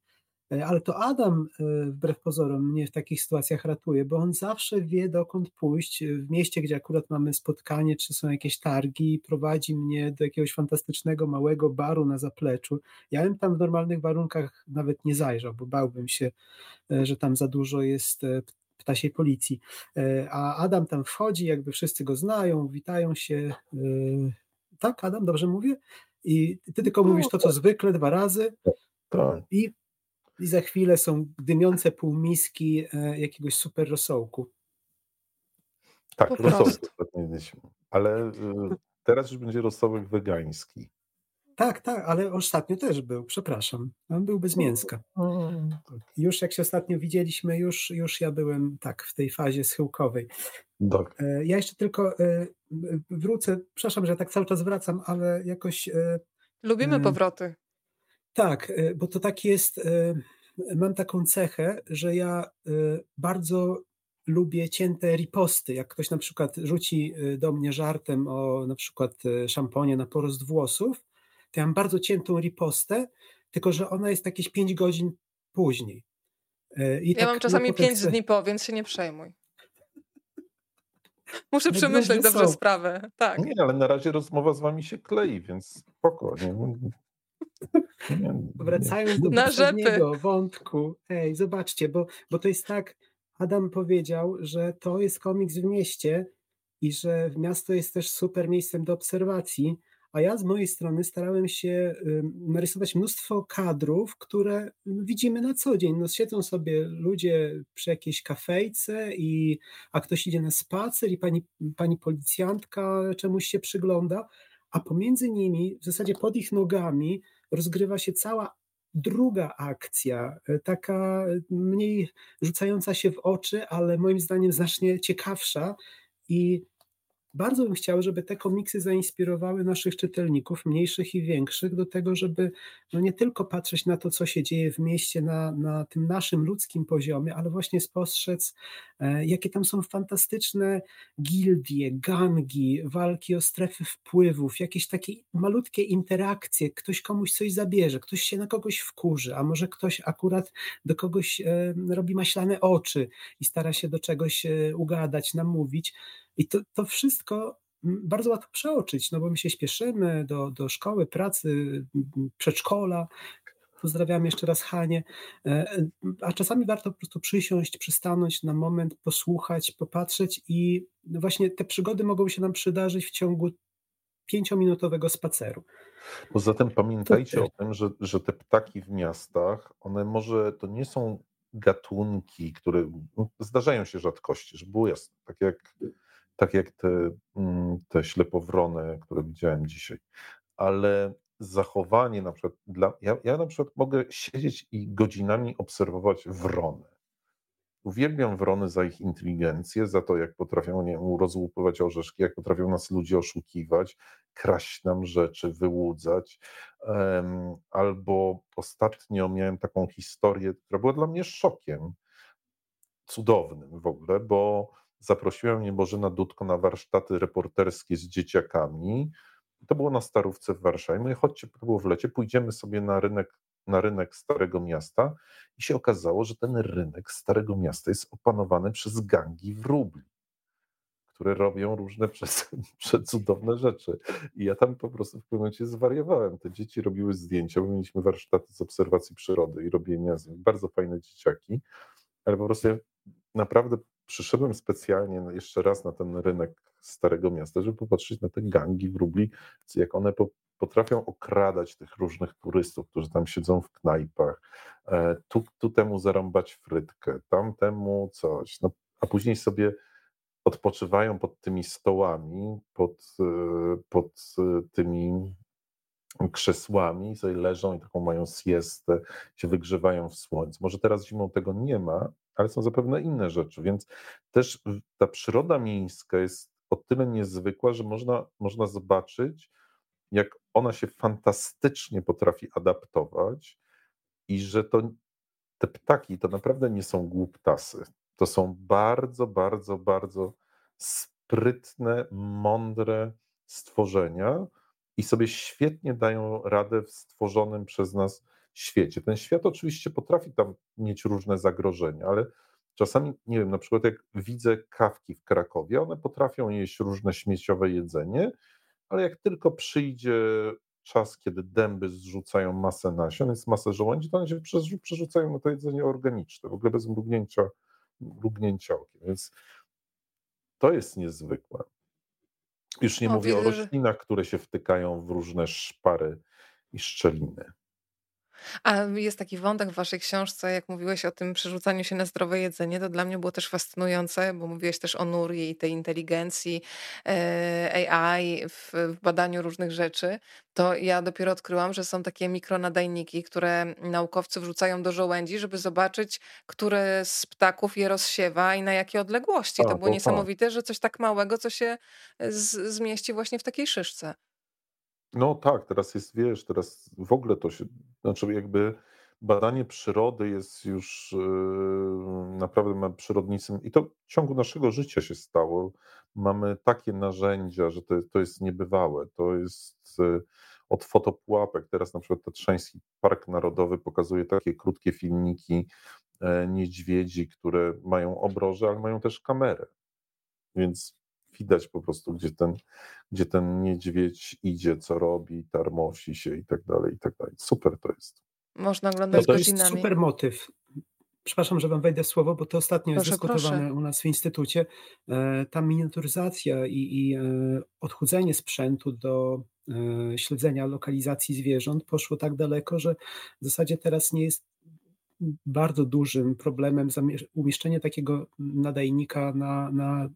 E, ale to Adam, e, wbrew pozorom, mnie w takich sytuacjach ratuje, bo on zawsze wie, dokąd pójść. W mieście, gdzie akurat mamy spotkanie, czy są jakieś targi, prowadzi mnie do jakiegoś fantastycznego, małego baru na zapleczu. Ja bym tam w normalnych warunkach nawet nie zajrzał, bo bałbym się, e, że tam za dużo jest ptasiej policji. A Adam tam wchodzi, jakby wszyscy go znają, witają się. Tak, Adam, dobrze mówię? I ty tylko mówisz to, co no, zwykle, dwa razy. Tak. I i za chwilę są dymiące półmiski e, jakiegoś super rosołku. Tak, rosołek ale y, teraz już będzie rosołek wegański. Tak, tak, ale ostatnio też był, przepraszam. On był bez mięska. Tak. Już jak się ostatnio widzieliśmy, już, już ja byłem tak w tej fazie schyłkowej. Tak. E, ja jeszcze tylko e, wrócę, przepraszam, że tak cały czas wracam, ale jakoś... Lubimy powroty. Tak, y, bo to tak jest, y, mam taką cechę, że ja y, bardzo lubię cięte riposty. Jak ktoś na przykład rzuci do mnie żartem o na przykład szamponie na porost włosów, to ja mam bardzo ciętą ripostę, tylko że ona jest jakieś 5 godzin później. I ja tak, mam czasami no, 5 chcę... dni po, więc się nie przejmuj. Muszę przemyśleć dobrze sprawę. Tak. Nie, ale na razie rozmowa z wami się klei, więc spokojnie. Wracając do Na poprzedniego wątku, hej, zobaczcie, bo, bo to jest tak, Adam powiedział, że to jest komiks w mieście i że miasto jest też super miejscem do obserwacji, a ja z mojej strony starałem się narysować mnóstwo kadrów, które widzimy na co dzień. No, siedzą sobie ludzie przy jakiejś kafejce, i, a ktoś idzie na spacer i pani, pani policjantka czemuś się przygląda, a pomiędzy nimi, w zasadzie pod ich nogami, rozgrywa się cała druga akcja, e, taka mniej rzucająca się w oczy, ale moim zdaniem znacznie ciekawsza i bardzo bym chciał, żeby te komiksy zainspirowały naszych czytelników, mniejszych i większych, do tego, żeby no nie tylko patrzeć na to, co się dzieje w mieście na, na tym naszym ludzkim poziomie, ale właśnie spostrzec, e, jakie tam są fantastyczne gildie, gangi, walki o strefy wpływów, jakieś takie malutkie interakcje, ktoś komuś coś zabierze, ktoś się na kogoś wkurzy, a może ktoś akurat do kogoś e, robi maślane oczy i stara się do czegoś e, ugadać, namówić. I to, to wszystko bardzo łatwo przeoczyć, no bo my się śpieszymy do, do szkoły, pracy, przedszkola. Pozdrawiam jeszcze raz Hanie. E, a czasami warto po prostu przysiąść, przystanąć na moment, posłuchać, popatrzeć i właśnie te przygody mogą się nam przydarzyć w ciągu pięciominutowego spaceru. Poza tym pamiętajcie to... o tym, że, że te ptaki w miastach, one może to nie są gatunki, które no, zdarzają się rzadkości, że było jasne, tak jak tak jak te, mm, te ślepowrony, które widziałem dzisiaj. Ale zachowanie na przykład, dla, ja, ja na przykład mogę siedzieć i godzinami obserwować wrony. Uwielbiam wrony za ich inteligencję, za to, jak potrafią nie rozłupywać orzeszki, jak potrafią nas ludzie oszukiwać, kraść nam rzeczy, wyłudzać. Um, albo ostatnio miałem taką historię, która była dla mnie szokiem cudownym w ogóle, bo zaprosiła mnie Bożena Dudko na warsztaty reporterskie z dzieciakami. To było na Starówce w Warszawie. Mówię, chodźcie, to było w lecie, pójdziemy sobie na rynek, na rynek Starego Miasta i się okazało, że ten rynek Starego Miasta jest opanowany przez gangi wróbli, które robią różne przecudowne rzeczy. I ja tam po prostu w pewnym momencie zwariowałem. Te dzieci robiły zdjęcia, bo mieliśmy warsztaty z obserwacji przyrody i robienia z bardzo fajne dzieciaki, ale po prostu ja naprawdę przyszedłem specjalnie jeszcze raz na ten rynek Starego Miasta, żeby popatrzeć na te gangi wróbli, jak one po, potrafią okradać tych różnych turystów, którzy tam siedzą w knajpach, e, tu, tu temu zarąbać frytkę, tam temu coś, no, a później sobie odpoczywają pod tymi stołami, pod, e, pod tymi krzesłami, sobie leżą i taką mają siestę, się wygrzewają w słońcu. Może teraz zimą tego nie ma, ale są zapewne inne rzeczy, więc też ta przyroda miejska jest o tyle niezwykła, że można, można zobaczyć, jak ona się fantastycznie potrafi adaptować i że to te ptaki to naprawdę nie są głuptasy. To są bardzo, bardzo, bardzo sprytne, mądre stworzenia i sobie świetnie dają radę w stworzonym przez nas świecie. Ten świat oczywiście potrafi tam mieć różne zagrożenia, ale czasami, nie wiem, na przykład jak widzę kawki w Krakowie, one potrafią jeść różne śmieciowe jedzenie, ale jak tylko przyjdzie czas, kiedy dęby zrzucają masę nasion, jest masę żołędzi, to one się przerzucają na to jedzenie organiczne, w ogóle bez mrugnięcia, mrugnięcia okiem. Więc to jest niezwykłe. Już nie o, mówię widzę, o roślinach, które się wtykają w różne szpary i szczeliny. A jest taki wątek w waszej książce, jak mówiłeś o tym przerzucaniu się na zdrowe jedzenie, to dla mnie było też fascynujące, bo mówiłeś też o Nuri i tej inteligencji e, AI w, w badaniu różnych rzeczy. To ja dopiero odkryłam, że są takie mikronadajniki, które naukowcy wrzucają do żołędzi, żeby zobaczyć, które z ptaków je rozsiewa i na jakie odległości. To było to niesamowite, że coś tak małego, co się z, zmieści właśnie w takiej szyszce. No tak, teraz jest, wiesz, teraz w ogóle to się, znaczy jakby badanie przyrody jest już yy, naprawdę ma przyrodnictwem i to w ciągu naszego życia się stało. Mamy takie narzędzia, że to, to jest niebywałe. To jest yy, od fotopułapek. Teraz na przykład Tatrzański Park Narodowy pokazuje takie krótkie filmiki e, niedźwiedzi, które mają obroże, ale mają też kamerę. Więc widać po prostu, gdzie ten, gdzie ten niedźwiedź idzie, co robi, tarmosi się i tak dalej, i tak dalej. Super to jest. Można oglądać to godzinami. jest super motyw. Przepraszam, że wam wejdę w słowo, bo to ostatnio proszę, jest dyskutowane proszę. u nas w instytucie. E, ta miniaturyzacja i, i e, odchudzenie sprzętu do e, śledzenia lokalizacji zwierząt poszło tak daleko, że w zasadzie teraz nie jest bardzo dużym problemem umieszczenie takiego nadajnika na, na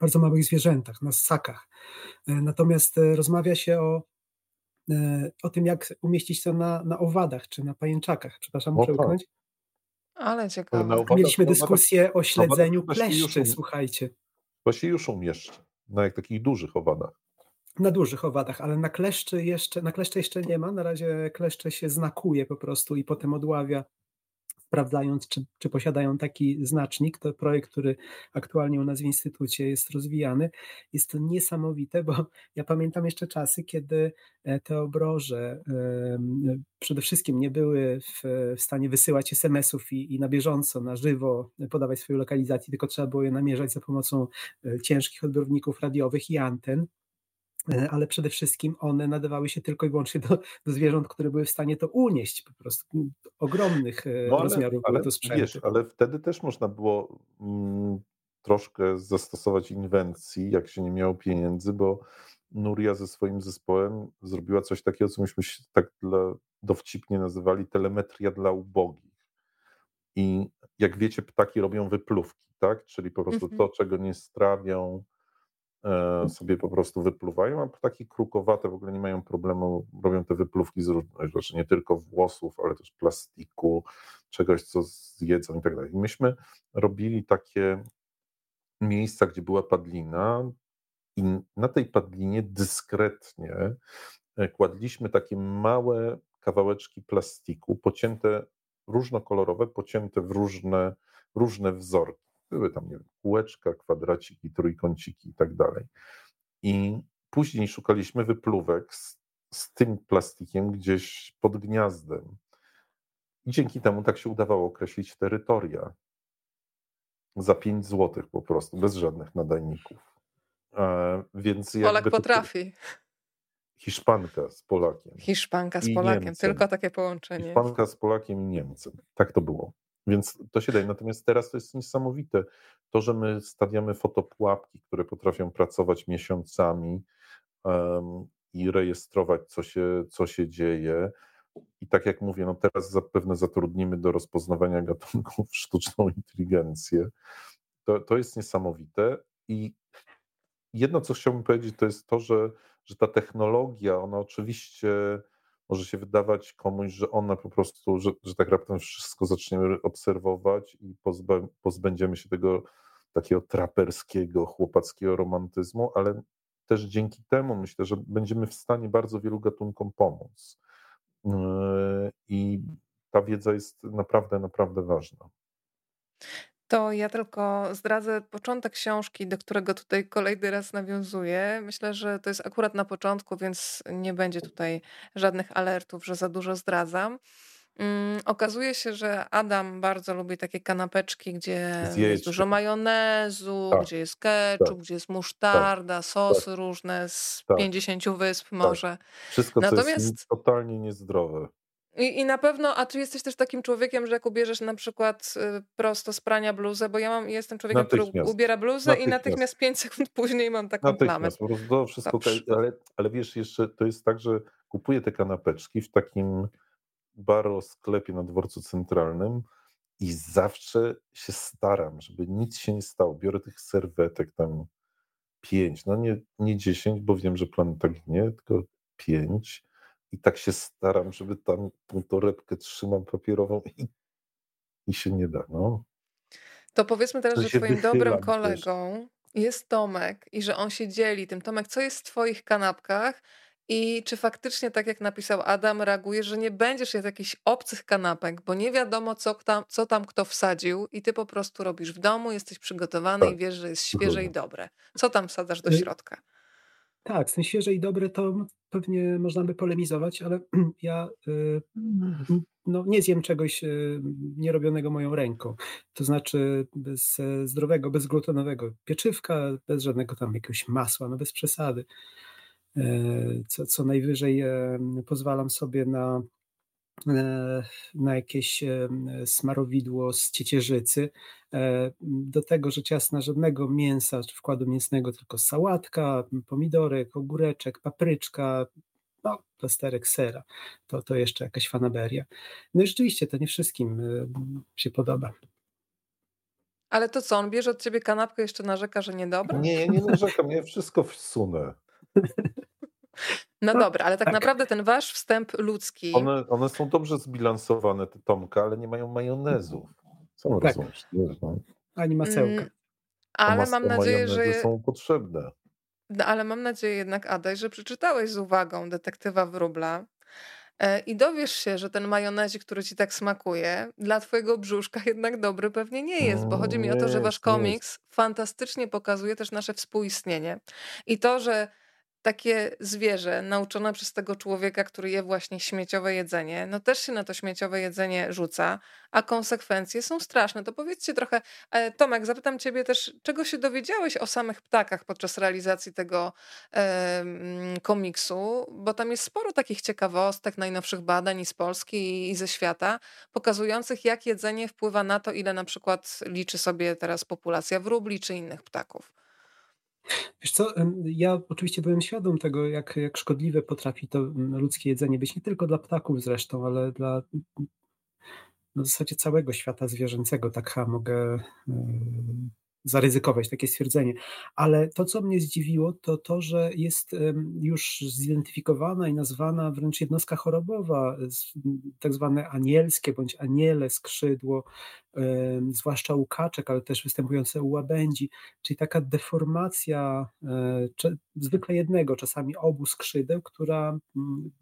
bardzo małych zwierzętach, na ssakach. E, natomiast e, rozmawia się o, e, o tym, jak umieścić to na, na owadach czy na pajęczakach. Przepraszam, muszę tak. Ale ciekawe. Mieliśmy dyskusję o śledzeniu kleszczy, słuchajcie. Właśnie już umieszcz na jak takich dużych owadach. Na dużych owadach, ale na kleszczy jeszcze, na kleszcze jeszcze nie ma. Na razie kleszcze się znakuje po prostu i potem odławia sprawdzając, czy, czy posiadają taki znacznik. To projekt, który aktualnie u nas w Instytucie jest rozwijany. Jest to niesamowite, bo ja pamiętam jeszcze czasy, kiedy e, te obroże przede wszystkim nie były w, stanie wysyłać SMS-ów i, i na bieżąco, na żywo podawać swojej lokalizacji, tylko trzeba było je namierzać za pomocą e, ciężkich odbiorników radiowych i anten. E, ale przede wszystkim one nadawały się tylko i wyłącznie do, do zwierząt, które były w stanie to unieść, po prostu ogromnych e, no ale, rozmiarów ale, to. Wiesz, ale wtedy też można było mm, troszkę zastosować inwencji, jak się nie miało pieniędzy, bo Nuria ze swoim zespołem zrobiła coś takiego, co myśmy się tak dla, dowcipnie nazywali telemetria dla ubogich. I jak wiecie, ptaki robią wypluwki, tak? Czyli po prostu mm -hmm. to, czego nie strawią, sobie po prostu wypluwają, a ptaki krukowate w ogóle nie mają problemu, robią te wypluwki z różnych rzeczy, nie tylko włosów, ale też plastiku, czegoś, co zjedzą i tak dalej. Myśmy robili takie miejsca, gdzie była padlina i na tej padlinie dyskretnie e, kładliśmy takie małe kawałeczki plastiku, pocięte, różnokolorowe, pocięte w różne, różne wzorki. Były tam, nie wiem, kółeczka, kwadraciki, trójkąciki i tak dalej. I później szukaliśmy wypluwek z, z tym plastikiem gdzieś pod gniazdem. I dzięki temu tak się udawało określić terytoria. Za 5 zł po prostu, bez żadnych nadajników. E, więc Polak potrafi. Hiszpanka z Polakiem. Hiszpanka z Polakiem, tylko takie połączenie. Hiszpanka z Polakiem i Niemcem. Tak to było. Więc to się daje. Natomiast teraz to jest niesamowite. To, że my stawiamy fotopułapki, które potrafią pracować miesiącami um, i rejestrować, co się, co się dzieje. I tak jak mówię, no teraz zapewne zatrudnimy do rozpoznawania gatunków sztuczną inteligencję. To, to jest niesamowite. I jedno, co chciałbym powiedzieć, to jest to, że, że ta technologia, ona oczywiście może się wydawać komuś, że ona po prostu, że, że tak raptem wszystko zaczniemy obserwować i pozbę, pozbędziemy się tego takiego traperskiego, chłopackiego romantyzmu, ale też dzięki temu myślę, że będziemy w stanie bardzo wielu gatunkom pomóc. Yy, I ta wiedza jest naprawdę, naprawdę ważna. To ja tylko zdradzę początek książki, do którego tutaj kolejny raz nawiązuję. Myślę, że to jest akurat na początku, więc nie będzie tutaj żadnych alertów, że za dużo zdradzam. Mm, okazuje się, że Adam bardzo lubi takie kanapeczki, gdzie jest dużo majonezu, Tak, gdzie jest tak, ketchup, gdzie jest tak, musztarda, tak, sosy różne z tak, 50 wysp tak. może. Wszystko, co jest totalnie niezdrowe. I, I na pewno, a czy jesteś też takim człowiekiem, że jak ubierzesz na przykład y, prosto z prania bluzę, bo ja mam, jestem człowiekiem, który ubiera bluzę i natychmiast. 5 sekund później mam taką plamę. Natychmiast, to wszystko, ale, ale wiesz, jeszcze to jest tak, że kupuję te kanapeczki w takim baro sklepie na dworcu centralnym i zawsze się staram, żeby nic się nie stało. Biorę tych serwetek tam pięć, no nie, nie dziesięć, bo wiem, że plan tak nie, tylko pięć i tak się staram, żeby tam tą torebkę trzymam papierową i, i się nie da, no. To powiedzmy teraz, to że twoim dobrym kolegą jest Tomek i że on się dzieli tym. Tomek, co jest w twoich kanapkach i czy faktycznie, tak jak napisał Adam, reagujesz, że nie będziesz jadł jakichś obcych kanapek, bo nie wiadomo, co tam, co tam kto wsadził, i ty po prostu robisz w domu, jesteś przygotowany tak. i wiesz, że jest świeże i dobre. Co tam wsadzasz do y, środka? Tak, z tym świeże i dobre to pewnie można by polemizować, ale ja y, no, nie zjem czegoś y, nierobionego moją ręką. To znaczy bez e, zdrowego, bezglutenowego pieczywka, bez żadnego tam jakiegoś masła, no bez przesady. E, co, co najwyżej pozwalam sobie na, na jakieś smarowidło z ciecierzycy. Do tego rzecz jasna żadnego mięsa czy wkładu mięsnego, tylko sałatka, pomidorek, ogóreczek, papryczka, no, plasterek sera. To, to jeszcze jakaś fanaberia. No i rzeczywiście to nie wszystkim się podoba. Ale to co, on bierze od ciebie kanapkę jeszcze narzeka, że niedobre? Nie, nie narzekam, ja wszystko wsunę. No dobra, ale tak, tak, naprawdę ten wasz wstęp ludzki. One, one są dobrze zbilansowane, te Tomka, ale nie mają majonezu. Co tak. rozumiesz? No. Ani masełka. Mm, ale mam nadzieję, że. są potrzebne. No, ale mam nadzieję jednak, Adaj, że przeczytałeś z uwagą detektywa Wróbla e, i dowiesz się, że ten majonezik, który ci tak smakuje, dla twojego brzuszka jednak dobry pewnie nie jest, bo chodzi mi o to, że wasz komiks fantastycznie pokazuje też nasze współistnienie i to, że takie zwierzę nauczone przez tego człowieka, który je właśnie śmieciowe jedzenie, no też się na to śmieciowe jedzenie rzuca, a konsekwencje są straszne. To powiedzcie trochę, e, Tomek, zapytam ciebie też, czego się dowiedziałeś o samych ptakach podczas realizacji tego komiksu, bo tam jest sporo takich ciekawostek, najnowszych badań i z Polski i ze świata, pokazujących jak jedzenie wpływa na to, ile na przykład liczy sobie teraz populacja wróbli czy innych ptaków. Wiesz co, ja oczywiście byłem świadom tego, jak, jak szkodliwe potrafi to ludzkie jedzenie być, nie tylko dla ptaków zresztą, ale dla no w zasadzie całego świata zwierzęcego, tak mogę zaryzykować takie stwierdzenie. Ale to, co mnie zdziwiło, to to, że jest już zidentyfikowana i nazwana wręcz jednostka chorobowa, tak zwane anielskie bądź aniele skrzydło, zwłaszcza u kaczek, ale też występujące u łabędzi, czyli taka deformacja e, zwykle jednego, czasami obu skrzydeł, która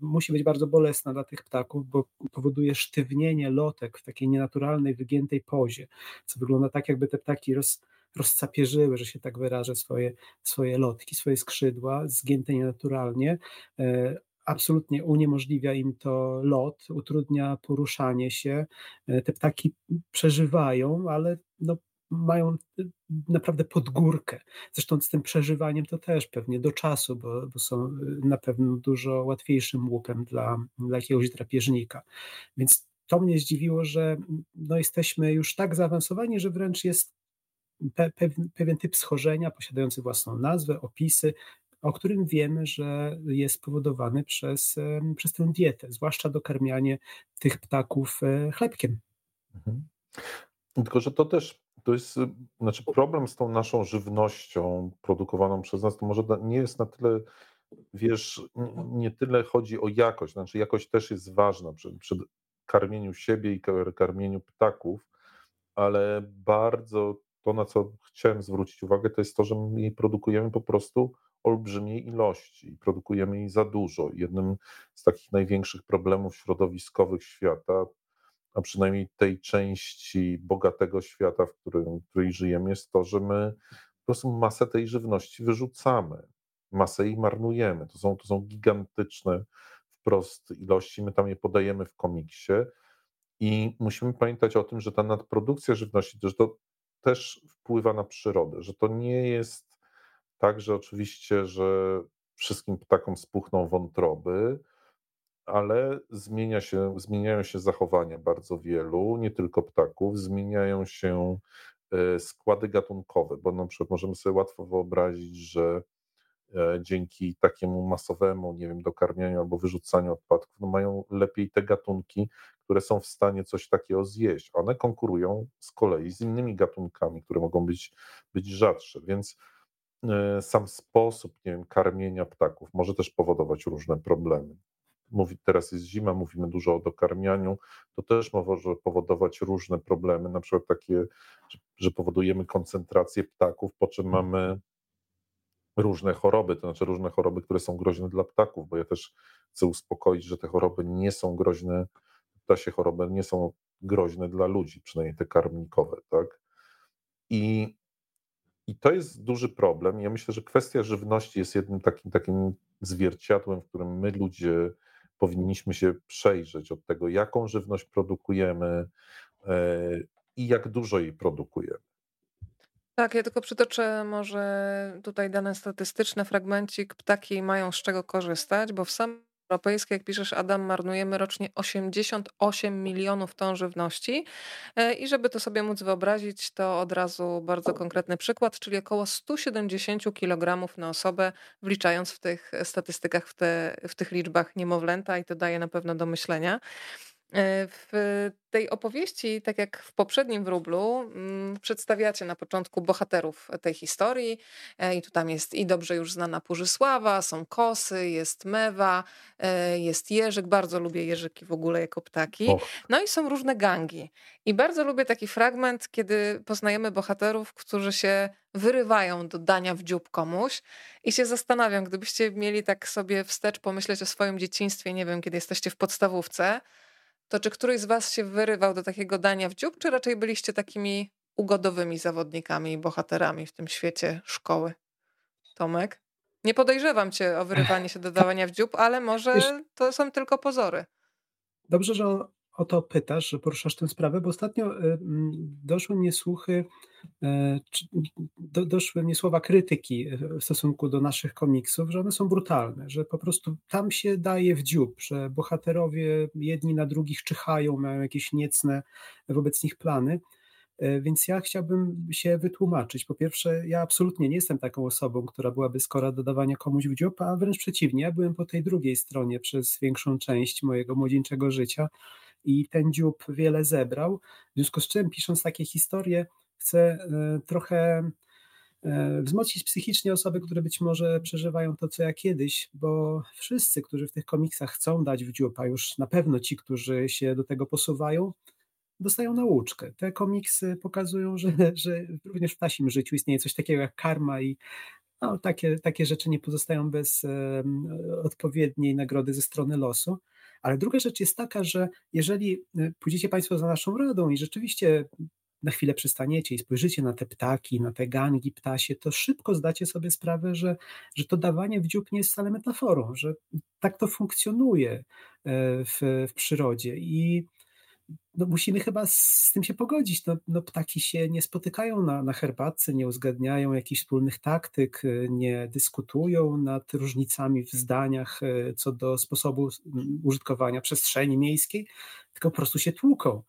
musi być bardzo bolesna dla tych ptaków, bo powoduje sztywnienie lotek w takiej nienaturalnej, wygiętej pozie, co wygląda tak, jakby te ptaki roz, rozcapierzyły, że się tak wyrażę, swoje, swoje lotki, swoje skrzydła, zgięte nienaturalnie. E, absolutnie uniemożliwia im to lot, utrudnia poruszanie się. E, te ptaki przeżywają, ale no, mają e, naprawdę podgórkę. Zresztą z tym przeżywaniem to też pewnie do czasu, bo, bo są na pewno dużo łatwiejszym łupem dla, dla jakiegoś drapieżnika. Więc to mnie zdziwiło, że no, jesteśmy już tak zaawansowani, że wręcz jest pe, pewien typ schorzenia posiadający własną nazwę, opisy, o którym wiemy, że jest spowodowany przez, przez tę dietę, zwłaszcza dokarmianie tych ptaków e, chlebkiem. Mhm. Tylko, że to też to jest, znaczy problem z tą naszą żywnością produkowaną przez nas, to może nie jest na tyle, wiesz, nie tyle chodzi o jakość, znaczy jakość też jest ważna przy, przy karmieniu siebie i karmieniu ptaków, ale bardzo to, na co chciałem zwrócić uwagę, to jest to, że my jej produkujemy po prostu olbrzymiej ilości, produkujemy jej za dużo. Jednym z takich największych problemów środowiskowych świata a przynajmniej tej części bogatego świata, w którym, w której żyjemy, jest to, że my po prostu masę tej żywności wyrzucamy, masę jej marnujemy. To są, to są gigantyczne wprost ilości, my tam je podajemy w komiksie i musimy pamiętać o tym, że ta nadprodukcja żywności, że to też wpływa na przyrodę, że to nie jest tak, że oczywiście, że wszystkim ptakom spuchną wątroby, ale zmienia się, zmieniają się zachowania bardzo wielu, nie tylko ptaków, zmieniają się e, składy gatunkowe, bo na przykład możemy sobie łatwo wyobrazić, że dzięki takiemu masowemu, nie wiem, dokarmianiu albo wyrzucaniu odpadków, no mają lepiej te gatunki, które są w stanie coś takiego zjeść. One konkurują z kolei z innymi gatunkami, które mogą być, być rzadsze, więc e, sam sposób, nie wiem, karmienia ptaków może też powodować różne problemy mówi, teraz jest zima, mówimy dużo o dokarmianiu, to też może powodować różne problemy, na przykład takie, że powodujemy koncentrację ptaków, po czym mamy różne choroby, to znaczy różne choroby, które są groźne dla ptaków, bo ja też chcę uspokoić, że te choroby nie są groźne, ptasie choroby nie są groźne dla ludzi, przynajmniej te karmnikowe, tak? I, I to jest duży problem. Ja myślę, że kwestia żywności jest jednym takim, takim zwierciadłem, w którym my ludzie powinniśmy się przejrzeć od tego, jaką żywność produkujemy e, i jak dużo jej produkujemy. Tak, ja tylko przytoczę może tutaj dane statystyczne, fragmencik. Ptaki mają z czego korzystać, bo w samym europejskiej, jak piszesz Adam, marnujemy rocznie 88 milionów ton żywności. E, I żeby to sobie móc wyobrazić, to od razu bardzo konkretny przykład, czyli około 170 kg na osobę, wliczając w tych statystykach, w, te, w tych liczbach niemowlęta i to daje na pewno do myślenia. E, w tej opowieści, tak jak w poprzednim wróblu, mm, przedstawiacie na początku bohaterów tej historii e, i tu tam jest i dobrze już znana Purzysława, są kosy, jest mewa, e, jest jeżyk, bardzo lubię jeżyki w ogóle jako ptaki. No i są różne gangi. I bardzo lubię taki fragment, kiedy poznajemy bohaterów, którzy się wyrywają do dania w dziób komuś i się zastanawiam, gdybyście mieli tak sobie wstecz pomyśleć o swoim dzieciństwie, nie wiem, kiedy jesteście w podstawówce, to czy któryś z was się wyrywał do takiego dania w dziób, czy raczej byliście takimi ugodowymi zawodnikami i bohaterami w tym świecie szkoły? Tomek? Nie podejrzewam cię o wyrywanie się do dawania w dziób, ale może to są tylko pozory. Dobrze, że o to pytasz, że poruszasz tę sprawę, bo ostatnio y, doszły mnie słuchy, e, doszły mnie słowa krytyki e, w stosunku do naszych komiksów, że one są brutalne, że po prostu tam się daje w dziób, że bohaterowie jedni na drugich czyhają, mają jakieś niecne wobec nich plany. E, więc ja chciałbym się wytłumaczyć. Po pierwsze, ja absolutnie nie jestem taką osobą, która byłaby skora dodawania komuś w dziób, a wręcz przeciwnie, ja byłem po tej drugiej stronie przez większą część mojego młodzieńczego życia i ten dziób wiele zebrał. W związku z czym, pisząc takie historie, chcę e, trochę e, wzmocnić psychicznie osoby, które być może przeżywają to, co ja kiedyś, bo wszyscy, którzy w tych komiksach chcą dać w dziób, a już na pewno ci, którzy się do tego posuwają, dostają nauczkę. Te komiksy pokazują, że, że również w tasim życiu istnieje coś takiego jak karma i no, takie, takie rzeczy nie pozostają bez odpowiedniej nagrody ze strony losu. Ale druga rzecz jest taka, że jeżeli y, pójdziecie Państwo za naszą radą i rzeczywiście na chwilę przystaniecie i spojrzycie na te ptaki, na te gangi ptasie, to szybko zdacie sobie sprawę, że, że to dawanie w dziób nie jest wcale metaforą, że tak to funkcjonuje e, w, w przyrodzie. I no musimy chyba z tym się pogodzić. No, no ptaki się nie spotykają na, na herbatce, nie uzgadniają jakichś wspólnych taktyk, y, nie dyskutują nad różnicami w zdaniach y, co do sposobu użytkowania przestrzeni miejskiej, tylko po prostu się tłuką.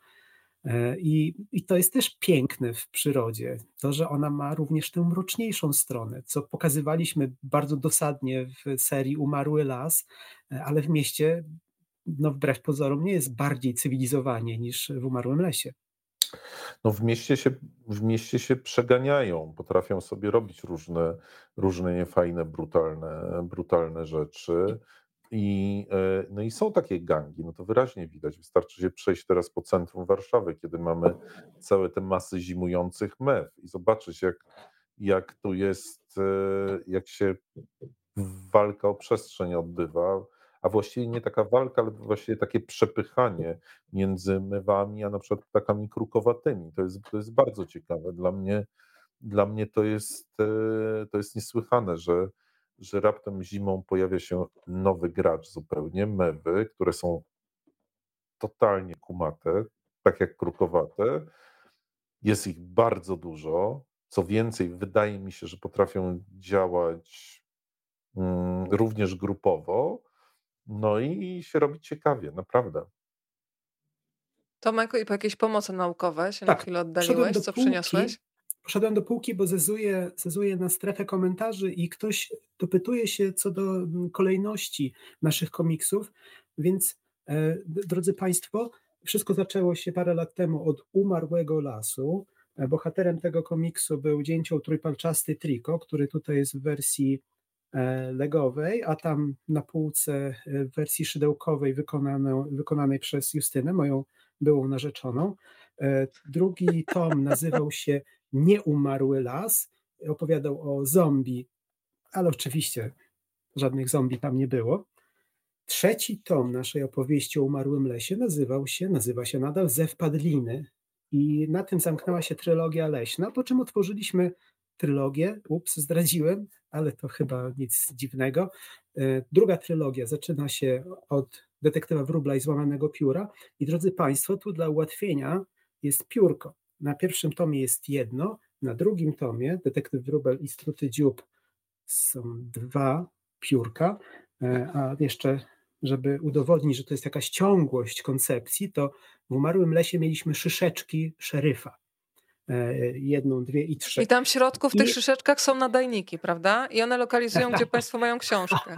E, I, I to jest też piękne w przyrodzie, to, że ona ma również tę mroczniejszą stronę, co pokazywaliśmy bardzo dosadnie w serii Umarły Las, e, ale w mieście no wbrew pozorom nie jest bardziej cywilizowanie niż w umarłym lesie. No w mieście się, w mieście się przeganiają, potrafią sobie robić różne, różne niefajne, brutalne, brutalne rzeczy. I, e, no i są takie gangi, no to wyraźnie widać. Wystarczy się przejść teraz po centrum Warszawy, kiedy mamy całe te masy zimujących mew i zobaczyć, jak, jak tu jest, e, jak się walka o przestrzeń odbywa a właściwie nie taka walka, ale właściwie takie przepychanie między mewami, a na przykład ptakami krukowatymi. To jest, to jest bardzo ciekawe. Dla mnie, dla mnie to, jest, e, to jest niesłychane, że, że raptem zimą pojawia się nowy gracz zupełnie, mewy, które są totalnie kumate, tak jak krukowate. Jest ich bardzo dużo. Co więcej, wydaje mi się, że potrafią działać mm, również grupowo. No i się robi ciekawie, naprawdę. Tomek, i po jakieś pomocy naukowe się tak, na chwilę oddaliłeś? Co półki, przyniosłeś? Poszedłem do półki, bo zezuję, zezuję na strefę komentarzy i ktoś dopytuje się co do mm, kolejności naszych komiksów, więc e, drodzy Państwo, wszystko zaczęło się parę lat temu od umarłego lasu. E, bohaterem tego komiksu był dzięcioł trójpalczasty Triko, który tutaj jest w wersji legowej, a tam na półce e, w wersji szydełkowej wykonanej przez Justynę, moją byłą narzeczoną. Drugi tom nazywał się Nieumarły las, opowiadał o zombie, ale oczywiście żadnych zombie tam nie było. Trzeci tom naszej opowieści o umarłym lesie nazywał się, nazywa się nadal Zew Padliny. I na tym zamknęła się trylogia leśna, po czym otworzyliśmy trylogię. Ups, zdradziłem, ale to chyba nic dziwnego. E, druga trylogia zaczyna się od detektywa Wróbla i złamanego pióra. I drodzy Państwo, tu dla ułatwienia jest piórko. Na pierwszym tomie jest jedno, na drugim tomie detektyw Wróbel i struty dziób są dwa piórka, e, a jeszcze żeby udowodnić, że to jest jakaś ciągłość koncepcji, to w Umarłym Lesie mieliśmy szyszeczki szeryfa. E, jedną, dwie i trzy. I tam w środku w tych I... szyszeczkach są nadajniki, prawda? I one lokalizują, gdzie Państwo mają książkę.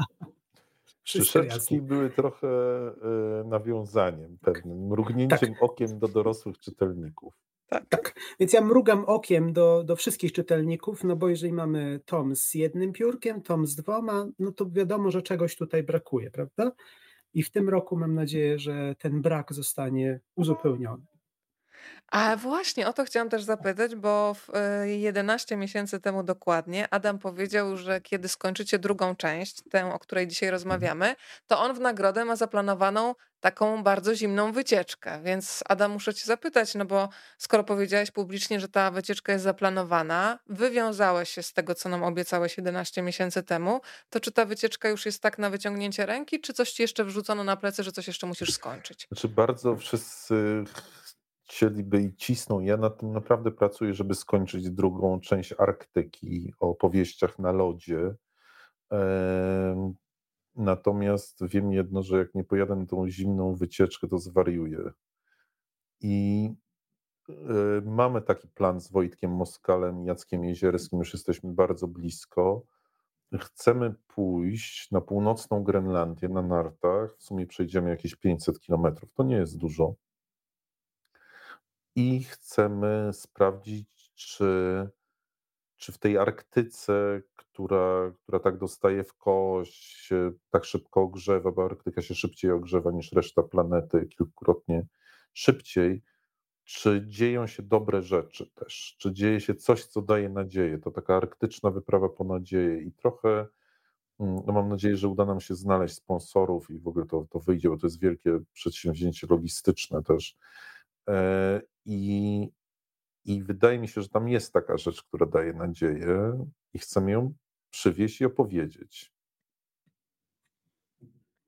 Szyszeczki były trochę e, nawiązaniem pewnym, mrugnięciem tak. okiem do dorosłych czytelników. Tak. tak. Więc ja mrugam okiem do, do wszystkich czytelników, no bo jeżeli mamy tom z jednym piórkiem, tom z dwoma, no to wiadomo, że czegoś tutaj brakuje, prawda? I w tym roku mam nadzieję, że ten brak zostanie uzupełniony. A właśnie o to chciałam też zapytać, bo w 11 e, miesięcy temu dokładnie Adam powiedział, że kiedy skończycie drugą część, tę, o której dzisiaj mhm. rozmawiamy, to on w nagrodę ma zaplanowaną taką bardzo zimną wycieczkę. Więc Adam, muszę cię zapytać, no bo skoro powiedziałeś publicznie, że ta wycieczka jest zaplanowana, wywiązałeś się z tego, co nam obiecałeś 11 miesięcy temu, to czy ta wycieczka już jest tak na wyciągnięcie ręki, czy coś ci jeszcze wrzucono na plecy, że coś jeszcze musisz skończyć? Znaczy bardzo wszyscy chcieliby i cisną. Ja nad tym naprawdę pracuję, żeby skończyć drugą część Arktyki o powieściach na lodzie. Natomiast wiem jedno, że jak nie pojadę na tą zimną wycieczkę, to zwariuję. I e, mamy taki plan z Wojtkiem Moskalem Jackiem Jezierskim, już jesteśmy bardzo blisko. Chcemy pójść na północną Grenlandię na nartach. W sumie przejdziemy jakieś 500 kilometrów. To nie jest dużo i chcemy sprawdzić, czy, czy w tej Arktyce, która, która tak dostaje w kość, tak szybko ogrzewa, bo Arktyka się szybciej ogrzewa niż reszta planety, kilkukrotnie szybciej, czy dzieją się dobre rzeczy też, czy dzieje się coś, co daje nadzieję. To taka arktyczna wyprawa po nadzieję i trochę mm, no mam nadzieję, że uda nam się znaleźć sponsorów i w ogóle to, to wyjdzie, bo to jest wielkie przedsięwzięcie logistyczne też. E, I, I wydaje mi się, że tam jest taka rzecz, która daje nadzieję i chcemy ją przywieźć i opowiedzieć.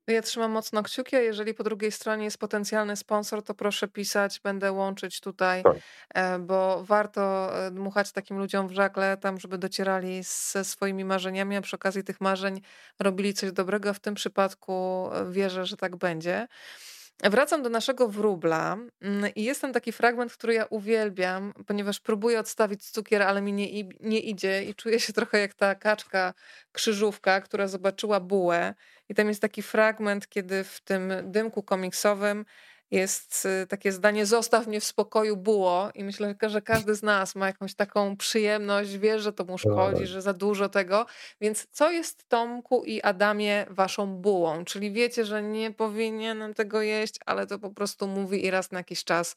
Ja trzymam mocno kciuki, a jeżeli po drugiej stronie jest potencjalny sponsor, to proszę pisać, będę łączyć tutaj, tak. E, bo warto e, dmuchać takim ludziom w żagle, tam, żeby docierali ze swoimi marzeniami, a przy okazji tych marzeń robili coś dobrego. W tym przypadku wierzę, że tak będzie. Wracam do naszego wróbla mm, i jest tam taki fragment, który ja uwielbiam, ponieważ próbuję odstawić cukier, ale mi nie, nie idzie i czuję się trochę jak ta kaczka krzyżówka, która zobaczyła bułę. I tam jest taki fragment, kiedy w tym dymku komiksowym jest y, takie zdanie: Zostaw mnie w spokoju, było. I myślę, że każdy z nas ma jakąś taką przyjemność, wie, że to mu szkodzi, że za dużo tego. Więc co jest Tomku i Adamie waszą bułą? Czyli wiecie, że nie powinienem tego jeść, ale to po prostu mówi i raz na jakiś czas.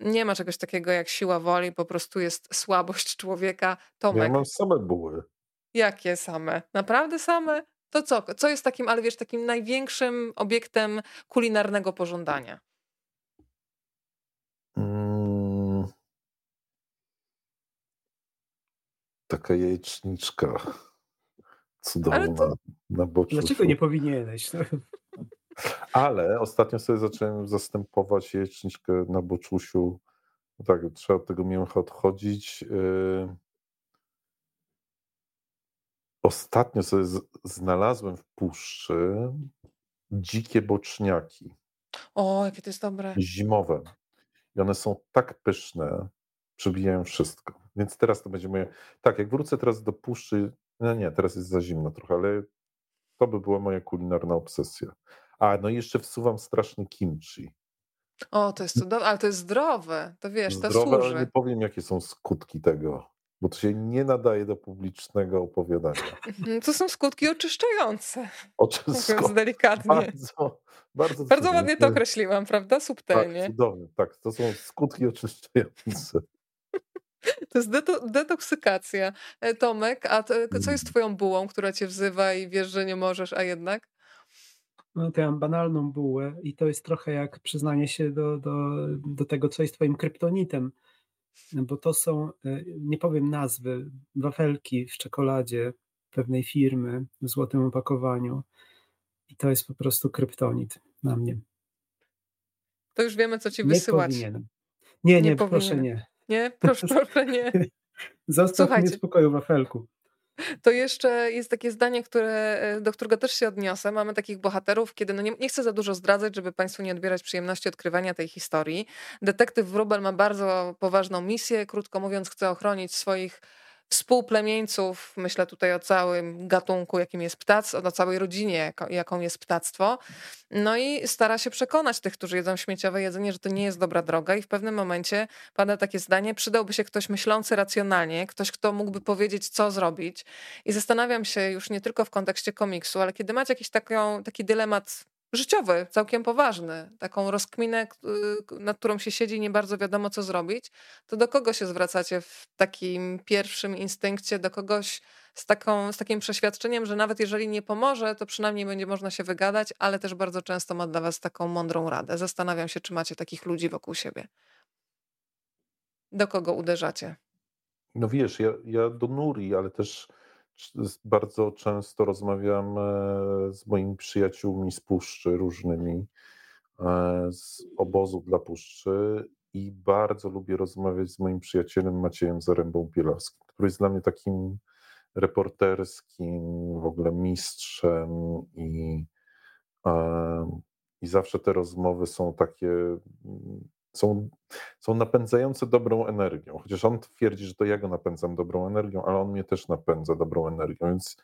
Nie ma czegoś takiego jak siła woli, po prostu jest słabość człowieka. Tomek. Ja mam same buły. Jakie same? Naprawdę same? To co? Co jest takim, ale wiesz, takim największym obiektem kulinarnego pożądania? Taka jajeczniczka cudowna to... na boczu. Dlaczego nie powinieneś? Ale ostatnio sobie zacząłem zastępować jajeczniczkę na boczusiu. No tak, trzeba od tego mięcha odchodzić. Y, ostatnio sobie znalazłem w puszczy dzikie boczniaki. O, jakie to jest dobre. Zimowe. I one są tak pyszne, przebijają wszystko. Więc teraz to będzie moje. Tak, jak wrócę teraz do puszczy, no nie, teraz jest za zimno trochę, ale to by była moja kulinarna obsesja. A, no i jeszcze wsuwam straszny kimchi. O, to jest cudowne, ale to jest zdrowe, to wiesz, to zdrowe, służy. ale nie powiem, jakie są skutki tego, bo to się nie nadaje do publicznego opowiadania. Mhm, to są skutki oczyszczające, mówiąc delikatnie. Bardzo, bardzo, bardzo ładnie to określiłam, prawda? Subtelnie. Tak, cudownie, tak, to są skutki oczyszczające. To jest deto detoksykacja. E, Tomek, a to, co jest mm. twoją bułą, która cię wzywa i wiesz, że nie możesz, a jednak? No to ja mam banalną bułę i to jest trochę jak przyznanie się do, do, do tego, co jest twoim kryptonitem, bo to są, e, nie powiem nazwy, wafelki w czekoladzie pewnej firmy w złotym opakowaniu i to jest po prostu kryptonit na mnie. To już wiemy, co ci wysyłać. Nie powinienem. Nie, nie, nie proszę nie. Nie? Proszę, proszę nie. Zostaw Słuchajcie. mnie w spokoju, wafelku. To jeszcze jest takie zdanie, które, e, do którego też się odniosę. Mamy takich bohaterów, kiedy, no nie, nie chcę za dużo zdradzać, żeby Państwu nie odbierać przyjemności odkrywania tej historii. Detektyw Wrubel ma bardzo poważną misję. Krótko mówiąc, chce ochronić swoich współplemieńców, myślę tutaj o całym gatunku, jakim jest ptac, o całej rodzinie, jaką jest ptactwo. No i stara się przekonać tych, którzy jedzą śmieciowe jedzenie, że to nie jest dobra droga i w pewnym momencie pada takie zdanie, przydałby się ktoś myślący racjonalnie, ktoś, kto mógłby powiedzieć, co zrobić. I zastanawiam się już nie tylko w kontekście komiksu, ale kiedy macie jakiś taką, taki dylemat życiowy, całkiem poważny, taką rozkminę, nad którą się siedzi nie bardzo wiadomo, co zrobić, to do kogo się zwracacie w takim pierwszym instynkcie, do kogoś z, taką, z takim przeświadczeniem, że nawet jeżeli nie pomoże, to przynajmniej będzie można się wygadać, ale też bardzo często ma dla was taką mądrą radę. Zastanawiam się, czy macie takich ludzi wokół siebie. Do kogo uderzacie? No wiesz, ja, ja do Nuri, ale też bardzo często rozmawiam e, z moimi przyjaciółmi z puszczy różnymi, e, z obozu dla puszczy i bardzo lubię rozmawiać z moim przyjacielem Maciejem Zarębą Pielawskim, który jest dla mnie takim reporterskim w ogóle mistrzem i, e, i zawsze te rozmowy są takie są, są napędzające dobrą energią. Chociaż on twierdzi, że to ja go napędzam dobrą energią, ale on mnie też napędza dobrą energią. Więc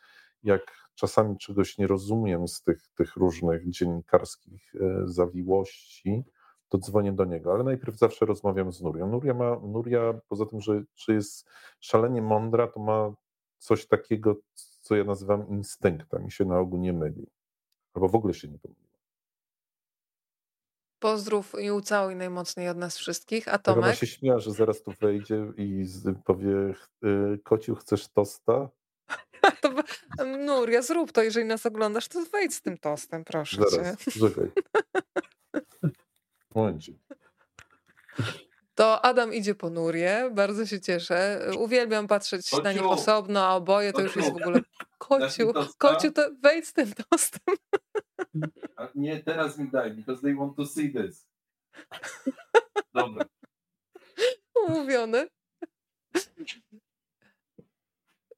jak czasami czegoś nie rozumiem z tych, tych różnych dziennikarskich e, zawiłości, to dzwonię do niego, ale najpierw zawsze rozmawiam z Nurią. Nuria, ma, Nuria poza tym, że, że jest szalenie mądra, to ma coś takiego, co ja nazywam instynktem i się na ogół nie myli. Albo w ogóle się nie pomyli. Pozdrów i ucałuj najmocniej od nas wszystkich. A Tomek? Ona się śmiała, że zaraz tu wejdzie i powie, y, kociu, chcesz tosta? to, Nuria, zrób to, jeżeli nas oglądasz, to wejdź z tym tostem, proszę zaraz, cię. Czekaj. To Adam idzie po Nurię, bardzo się cieszę. Uwielbiam patrzeć Kociu. na nich osobno, a oboje to Kociu. już jest w ogóle... Kociu, Kociu, to wejdź z tym tostem. Nie, teraz mi daj, because they want to see this. Dobra. Umówiony.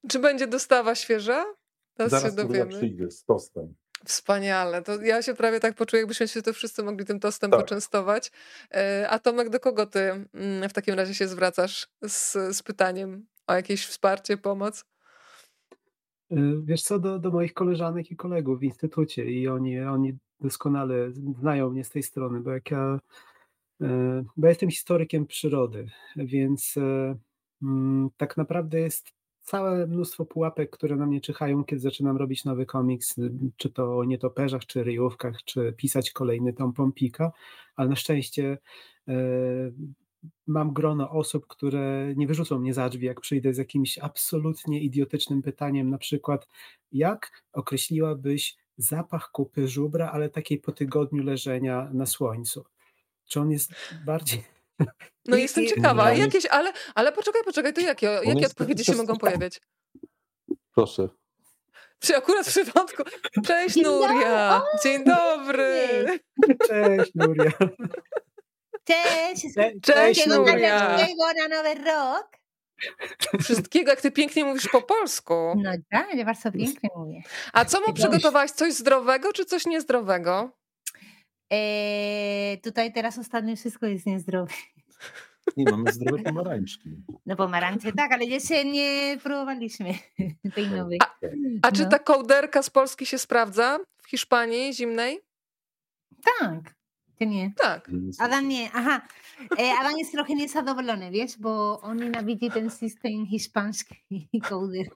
Czy będzie dostawa świeża? Teraz Zaraz się dowiemy. przyjdzie z tostem. Wspaniale. To ja się prawie tak poczuję, jakbyśmy się to wszyscy mogli tym tostem tak. poczęstować. E, a Tomek, do kogo ty mm, w takim razie się zwracasz z, z pytaniem o jakieś wsparcie, pomoc? Y, wiesz co, do, do moich koleżanek i kolegów w instytucie i oni, oni doskonale znają mnie z tej strony, bo jak ja, y, bo ja jestem historykiem przyrody, więc mm, tak naprawdę jest całe mnóstwo pułapek, które na mnie czyhają, kiedy zaczynam robić nowy komiks, czy to o nietoperzach, czy ryjówkach, czy pisać kolejny tom Pompika, ale na szczęście mam grono osób, które nie wyrzucą mnie za drzwi, jak przyjdę z jakimś absolutnie idiotycznym pytaniem, na przykład jak określiłabyś zapach kupy żubra, ale takiej po tygodniu leżenia na słońcu? Czy on jest bardziej... No I, jestem i, ciekawa, jakieś, ale, ale poczekaj, poczekaj, to jakie, jakie odpowiedzi się mogą pojawiać? Proszę. Czy akurat w przypadku. Cześć Nuria! Dzień dobry! Cześć Nuria! Cześć! Cześć, Cześć Nuria! na nowy rok! Wszystkiego, jak ty pięknie mówisz po polsku. No tak, bardzo pięknie mówię. A co mu przygotowałaś? Coś zdrowego czy coś niezdrowego? Eee, tutaj teraz ostatnio wszystko jest niezdrowe. Nie, mamy zdrowe pomarańczki. No pomarańcze tak, ale jeszcze nie próbowaliśmy tej nowej. A, a czy no. ta kołderka z Polski się sprawdza w Hiszpanii zimnej? Tak. Ty nie? Tak. Adam nie, aha. E, Adam jest trochę niezadowolony, wiesz, bo on nienawidzi ten system hiszpański kołder.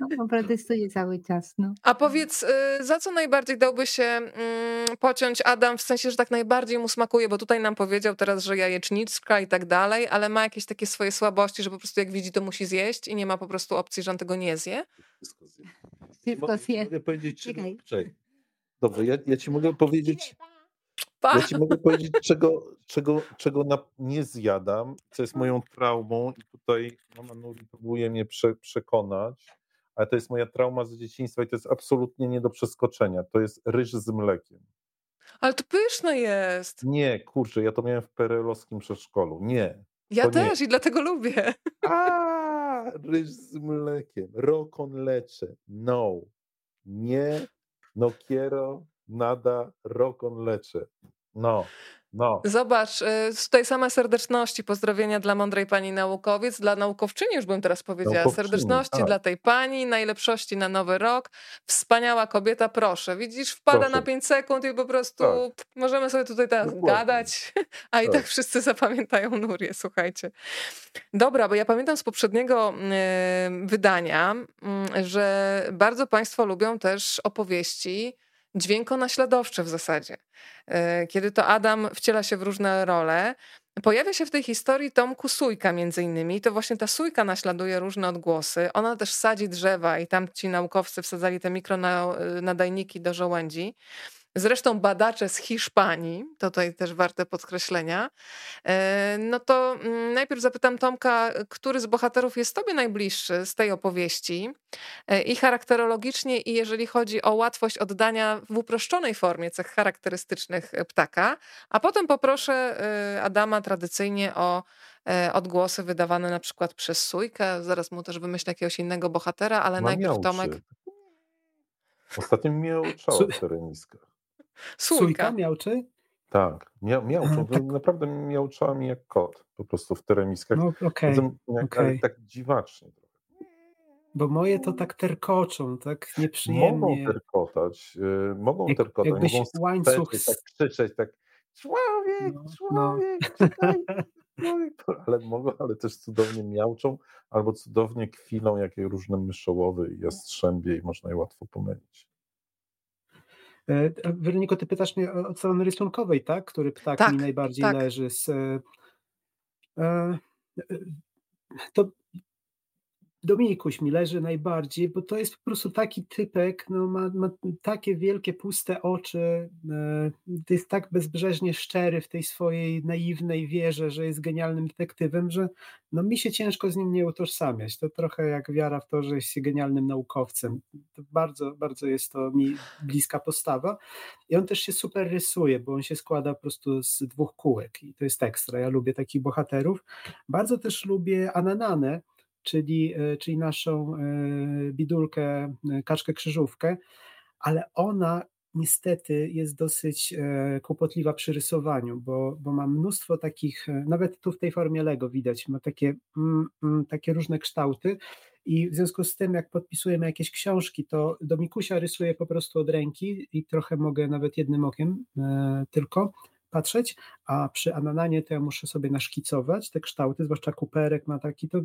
No, protestuje cały czas. No. A powiedz, y, za co najbardziej dałby się mm, pociąć Adam, w sensie, że tak najbardziej mu smakuje, bo tutaj nam powiedział teraz, że jajecznicka i tak dalej, ale ma jakieś takie swoje słabości, że po prostu jak widzi, to musi zjeść i nie ma po prostu opcji, że on tego nie zje? Wszystko zje. Wszystko zje. Mogę powiedzieć. Czekaj. Dobrze, ja, ja ci mogę powiedzieć, ja ci mogę powiedzieć, czego, czego, czego na, nie zjadam, co jest moją traumą i tutaj mama Nuri próbuje mnie prze, przekonać, ale to jest moja trauma z dzieciństwa i to jest absolutnie nie do przeskoczenia. To jest ryż z mlekiem. Ale to pyszne jest. Nie, kurczę, ja to miałem w perelowskim przedszkolu. Nie. Ja też nie. i dlatego lubię. A, ryż z mlekiem, rokon lecze. No. Nie, no quiero, nada, rokon lecze. No, no. Zobacz, y, tutaj same serdeczności, pozdrowienia dla mądrej pani naukowiec, dla naukowczyni już bym teraz powiedziała. Serdeczności tak. dla tej pani, najlepszości na nowy rok. Wspaniała kobieta, proszę. Widzisz, wpada proszę. na 5 sekund i po prostu tak. możemy sobie tutaj teraz Dokładnie. gadać, a tak. i tak wszyscy zapamiętają Nurię, słuchajcie. Dobra, bo ja pamiętam z poprzedniego yy, wydania, yy, że bardzo państwo lubią też opowieści dźwiękonaśladowcze w zasadzie. E, kiedy to Adam wciela się w różne role, pojawia się w tej historii Tomku Sójka między innymi. To właśnie ta Sójka naśladuje różne odgłosy. Ona też sadzi drzewa i tam ci naukowcy wsadzali te mikronadajniki do żołędzi. Zresztą badacze z Hiszpanii, to tutaj też warte podkreślenia, e, no to mm, najpierw zapytam Tomka, który z bohaterów jest tobie najbliższy z tej opowieści e, i charakterologicznie i jeżeli chodzi o łatwość oddania w uproszczonej formie cech charakterystycznych ptaka, a potem poproszę e, Adama tradycyjnie o odgłosy wydawane na przykład przez Sójkę, zaraz mu też wymyślę jakiegoś innego bohatera, ale najpierw Tomek... Ostatnio mnie uczała tereniska. Sójka miałczy? Tak, mia, miałczą, tak. naprawdę miałczała mi jak kot, po prostu w teremiskach. No, okay, jak, okay. tak dziwacznie trochę. Bo moje to tak terkoczą, tak nieprzyjemnie. Mogą terkotać, yy, mogą jak, terkotać, mogą łańcuch... tak krzyczeć, tak człowiek, no, człowiek, no. ale mogą, ale też cudownie miałczą, albo cudownie kwilą, jakie różne myszołowy i jastrzębie i można je łatwo pomylić. E, Weroniko, ty pytasz mnie o strony rysunkowej, tak? Który ptak tak, mi najbardziej tak. leży. Z, e, e, to Dominikuś mi leży najbardziej, bo to jest po prostu taki typek, no ma, ma, takie wielkie, puste oczy, e, jest tak bezbrzeżnie szczery w tej swojej naiwnej wierze, że jest genialnym detektywem, że no mi się ciężko z nim nie utożsamiać. To trochę jak wiara w to, że jest genialnym naukowcem. To bardzo, bardzo jest to mi bliska postawa. I on też się super rysuje, bo on się składa po prostu z dwóch kółek i to jest ekstra. Ja lubię takich bohaterów. Bardzo też lubię Anananę, czyli, e, czyli naszą e, bidulkę, e, kaczkę krzyżówkę, ale ona niestety jest dosyć kłopotliwa przy rysowaniu, bo, bo ma mnóstwo takich, nawet tu w tej formie Lego widać, ma takie, mm, mm, takie różne kształty i w związku z tym, jak podpisujemy jakieś książki, to do Mikusia rysuję po prostu od ręki i trochę mogę nawet jednym okiem tylko patrzeć, a przy Anananie to ja muszę sobie naszkicować te kształty, zwłaszcza kuperek ma taki, to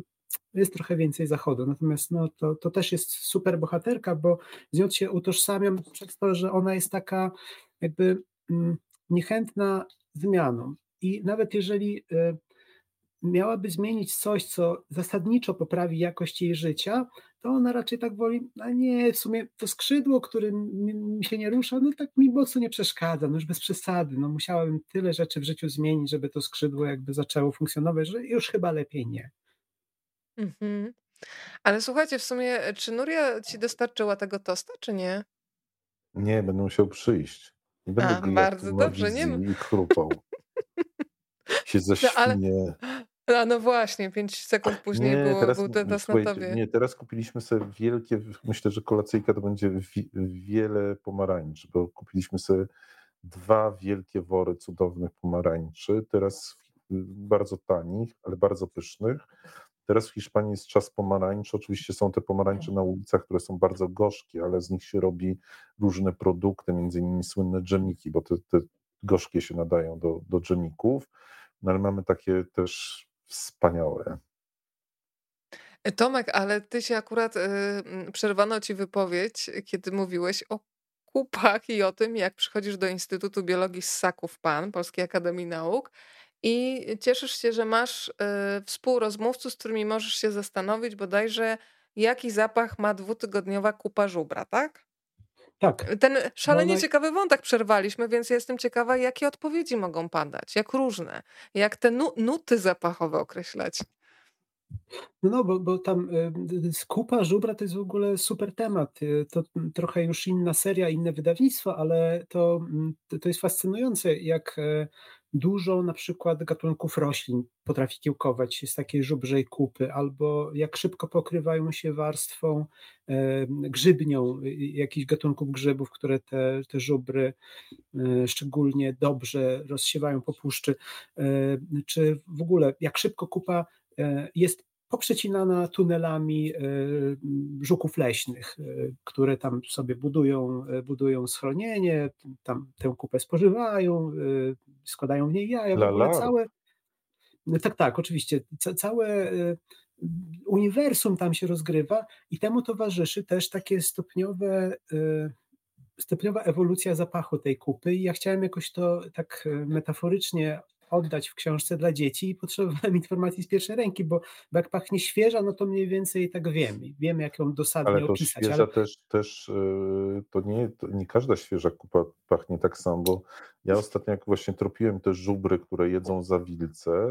jest trochę więcej zachodu. Natomiast no, to, to też jest super bohaterka, bo z nią się utożsamiam przez to, że ona jest taka jakby mm, niechętna zmianą. I nawet jeżeli e, miałaby zmienić coś, co zasadniczo poprawi jakość jej życia, to ona raczej tak woli, a nie, w sumie to skrzydło, którym mi się nie rusza, no tak mi mocno nie przeszkadza, no już bez przesady, no musiałabym tyle rzeczy w życiu zmienić, żeby to skrzydło jakby zaczęło funkcjonować, że już chyba lepiej nie. Mhm. Ale słuchajcie, w sumie, czy Nuria ci dostarczyła tego tosta, czy nie? Nie, będę musiał przyjść. Nie będę A, bardzo dobrze, nie i chrupał. się No, ale, zaświnie. A no właśnie, 5 sekund później Nie, było, teraz, był ten tost na tobie. nie, teraz kupiliśmy sobie wielkie, myślę, że kolacyjka to będzie wi wiele pomarańczy, bo kupiliśmy sobie dwa wielkie wory cudownych pomarańczy, teraz bardzo tanich, ale bardzo pysznych. Teraz w Hiszpanii jest czas pomarańczy. Oczywiście są te pomarańcze na ulicach, które są bardzo gorzkie, ale z nich się robi różne produkty, między innymi słynne dżemiki, bo te, te gorzkie się nadają do, do dżemików. No ale mamy takie też wspaniałe. E, Tomek, ale ty się akurat y, przerwano ci wypowiedź, kiedy mówiłeś o kupach i o tym, jak przychodzisz do Instytutu Biologii Ssaków PAN, Polskiej Akademii Nauk i cieszysz się, że masz y, współrozmówców, z którymi możesz się zastanowić bodajże, jaki zapach ma dwutygodniowa kupa żubra, tak? Tak. Ten szalenie no, ciekawy wątek przerwaliśmy, więc jestem ciekawa, jakie odpowiedzi mogą padać, jak różne, jak te nu nuty zapachowe określać. No, bo, bo tam y, skupa żubra to jest w ogóle super temat. Y, to trochę już inna seria, inne wydawnictwo, ale to, mm, to jest fascynujące, jak e, dużo na przykład gatunków roślin potrafi kiełkować z takiej żubrzej kupy, albo jak szybko pokrywają się warstwą e, grzybnią y, jakichś gatunków grzybów, które te, te żubry e, szczególnie dobrze rozsiewają po puszczy, czy w ogóle jak szybko kupa jest poprzecinana tunelami e, żuków leśnych, e, które tam sobie budują, e, budują schronienie, tam tę kupę spożywają, składają w niej jaja, w ogóle całe, tak, tak, oczywiście, całe uniwersum tam się rozgrywa i temu towarzyszy też takie stopniowe stopniowa ewolucja zapachu tej kupy. I ja chciałem jakoś to tak metaforycznie oddać w książce dla dzieci i potrzebowałem informacji z pierwszej ręki, bo, bo jak pachnie świeża, no to mniej więcej tak wiem. Wiem, jak ją dosadnie ale to opisać. Świeża ale też, też y, to nie, to nie każda świeża kupa pachnie tak samo, bo ja ostatnio jak właśnie tropiłem te żubry, które jedzą za wilce,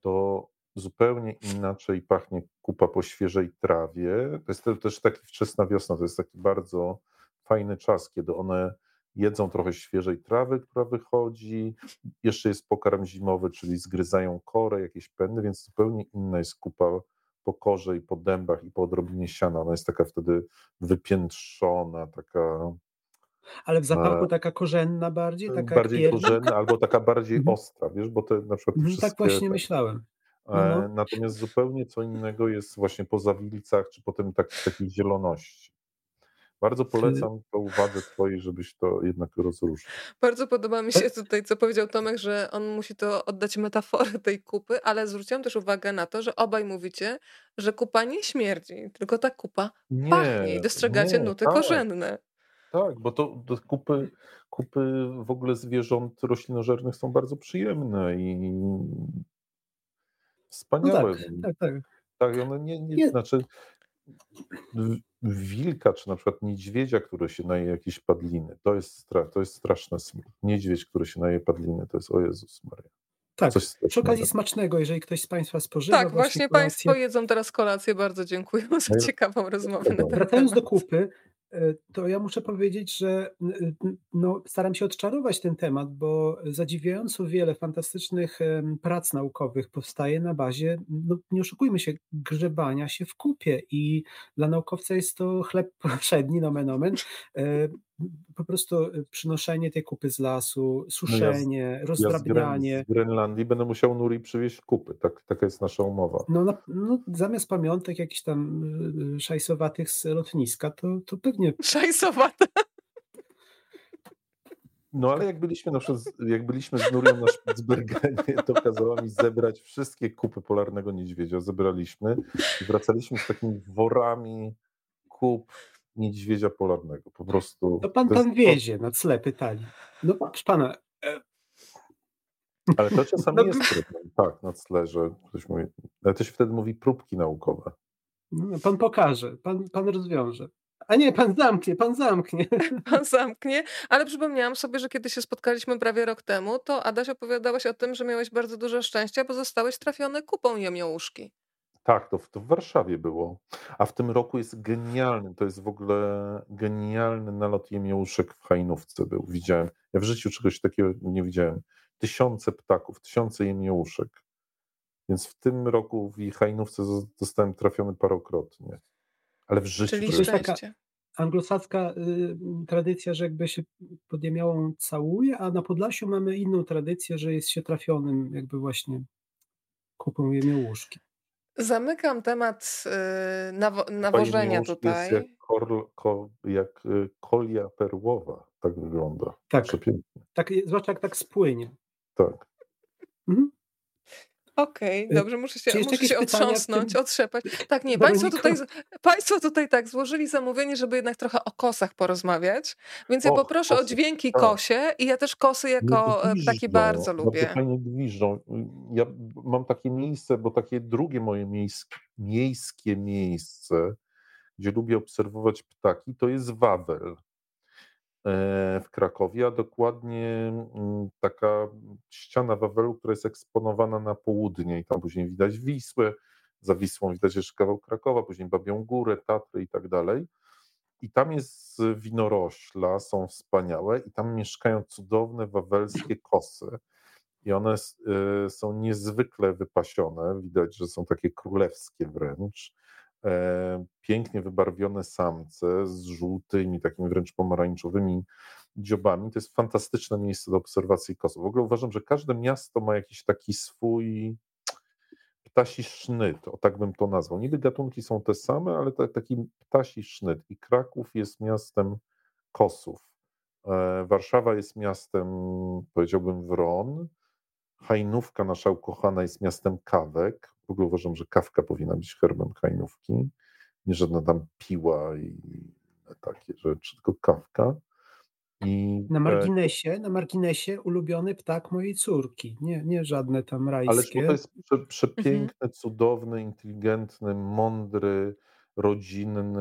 to zupełnie inaczej pachnie kupa po świeżej trawie. To jest też taki wczesna wiosna, to jest taki bardzo fajny czas, kiedy one jedzą trochę świeżej trawy, która wychodzi, jeszcze jest pokarm zimowy, czyli zgryzają korę, jakieś pędy, więc zupełnie inna jest kupa po korze i po dębach i po odrobinie siana. Ona jest taka wtedy wypiętrzona, taka... Ale w zapachu taka korzenna bardziej? Taka bardziej korzenna albo taka bardziej mhm. ostra, wiesz, bo te na przykład mhm, wszystkie... Tak właśnie tak, myślałem. No, no. Natomiast zupełnie co innego jest właśnie po zawilcach, czy potem tak, takiej zieloności. Bardzo polecam to uwadze twojej, żebyś to jednak rozróżnił. Bardzo podoba mi się tutaj, co powiedział Tomek, że on musi to oddać metaforę tej kupy, ale zwróciłam też uwagę na to, że obaj mówicie, że kupa nie śmierdzi, tylko ta kupa nie, pachnie i dostrzegacie nie, nuty tak. korzenne. Tak, bo to, to kupy, kupy w ogóle zwierząt roślinożernych są bardzo przyjemne i wspaniałe. No tak, tak, tak. Tak, one nie, nie, nie. znaczy wilka, czy na przykład niedźwiedzia, który się naje jakieś padliny. To jest, stra to jest straszne. Niedźwiedź, który się naje padliny, to jest o Jezus Maria. Tak, Coś przy okazji smacznego, jeżeli ktoś z Państwa spożywa. Tak, właśnie, właśnie Państwo jedzą teraz kolację. Bardzo dziękuję za ciekawą rozmowę. Wracając do kupy, to ja muszę powiedzieć, że no, staram się odczarować ten temat, bo zadziwiająco wiele fantastycznych prac naukowych powstaje na bazie, no, nie oszukujmy się, grzebania się w kupie i dla naukowca jest to chleb powszedni, nomen omen. Po prostu przynoszenie tej kupy z lasu, suszenie, no ja z, rozdrabnianie. Ja z, Grenlandii będę musiał Nuri przywieźć kupy, tak, taka jest nasza umowa. No, no, no zamiast pamiątek jakichś tam szajsowatych z lotniska, to, to pewnie... Szajsowate? No ale jak byliśmy na przykład, jak byliśmy z Nurią na Spitsbergenie, to kazała mi zebrać wszystkie kupy polarnego niedźwiedzia. Zebraliśmy i wracaliśmy z takimi worami kup niedźwiedzia polarnego. Po prostu. To pan tam wiezie na cle pytali. No proszę pana. E, Ale to czasami no, jest problem, tak, na tle, że ktoś mówi, ale to się wtedy mówi próbki naukowe. No, pan pokaże, pan, pan rozwiąże. A nie, pan zamknie, pan zamknie. Pan zamknie, ale przypomniałam sobie, że kiedy się spotkaliśmy prawie rok temu, to Adaś opowiadałaś o tym, że miałeś bardzo dużo szczęścia, bo zostałeś trafiony kupą jemiołuszki. Tak, to w, to w Warszawie było. A w tym roku jest genialny, to jest w ogóle genialny nalot jemiołuszek w Hajnówce był. Widziałem, ja w życiu czegoś takiego nie widziałem. Tysiące ptaków, tysiące jemiołuszek. Więc w tym roku w Hajnówce zostałem trafiony parokrotnie. Ale w życiu... Czyli to taka anglosaska y, tradycja, że jakby się pod jemiołą całuje, a na Podlasiu mamy inną tradycję, że jest się trafionym jakby właśnie kupą jemiołuszki. Zamykam temat y, nawo nawożenia tutaj. Jest jak, korl, jak y, kolia perłowa, tak wygląda. Tak, Przepięknie. tak zwłaszcza jak tak spłynie. Tak. Mhm. Okej, okay, dobrze, muszę się, muszę się otrząsnąć, tym... otrzepać. Tak, nie, państwo tutaj, państwo tutaj tak złożyli zamówienie, żeby jednak trochę o kosach porozmawiać, więc ja Och, poproszę kosy, o dźwięki tak. kosie i ja też kosy jako e, taki bardzo lubię. Bardzo fajnie gwiżdżą. Ja mam takie miejsce, bo takie drugie moje miejskie, miejskie miejsce, gdzie lubię obserwować ptaki, to jest Wawel. E, w Krakowie, a dokładnie mm, taka ściana Wawelu, która jest eksponowana na południe i tam później widać Wisłę, za Wisłą widać jeszcze kawał Krakowa, później Babią Górę, Tatry i tak dalej. I tam jest winorośla, są wspaniałe i tam mieszkają cudowne wawelskie kosy. I one e, są niezwykle wypasione, widać, że są takie królewskie wręcz. E, pięknie wybarwione samce z żółtymi, takimi wręcz pomarańczowymi dziobami. To jest fantastyczne miejsce do obserwacji kosów. W ogóle uważam, że każde miasto ma jakiś taki swój ptasi sznyt, o tak bym to nazwał. Niby gatunki są te same, ale to taki ptasi sznyt. I Kraków jest miastem kosów. E, Warszawa jest miastem, powiedziałbym, wron. Hajnówka, nasza ukochana, jest miastem kawek. W ogóle uważam, że kawka powinna być herbem hajnówki, nie żadna tam piła i takie rzeczy, tylko kawka. I, na marginesie, na marginesie ulubiony ptak mojej córki, nie, nie żadne tam rajskie. Ale to jest prze, przepiękny, mhm. cudowny, inteligentny, mądry, rodzinny,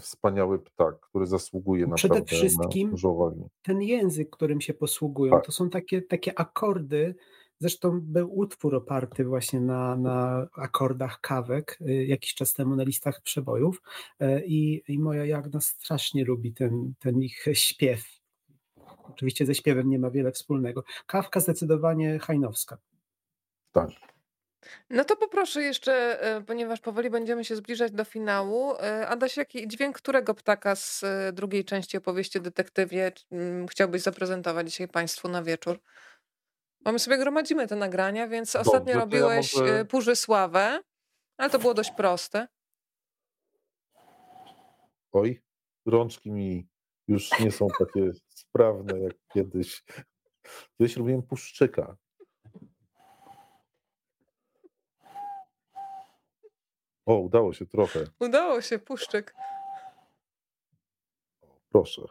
wspaniały ptak, który zasługuje na Przede wszystkim na ten język, którym się posługują, tak. to są takie, takie akordy, Zresztą był utwór oparty właśnie na, na akordach kawek y, jakiś czas temu na listach przebojów y, i, i moja Jagna strasznie lubi ten, ten ich śpiew. Oczywiście ze śpiewem nie ma wiele wspólnego. Kawka zdecydowanie hajnowska. Tak. No to poproszę jeszcze, y, ponieważ powoli będziemy się zbliżać do finału. Adaś, jaki dźwięk którego ptaka z drugiej części opowieści detektywie mm, chciałbyś zaprezentować dzisiaj Państwu na wieczór? Mamy sobie gromadzimy te nagrania, więc Dobrze, ostatnio robiłeś ja może... Y, Purzysławę, ale to było dość proste. Oj, rączki mi już nie są takie sprawne jak kiedyś. Kiedyś robiłem Puszczyka. O, udało się trochę. Udało się, Puszczyk. Proszę.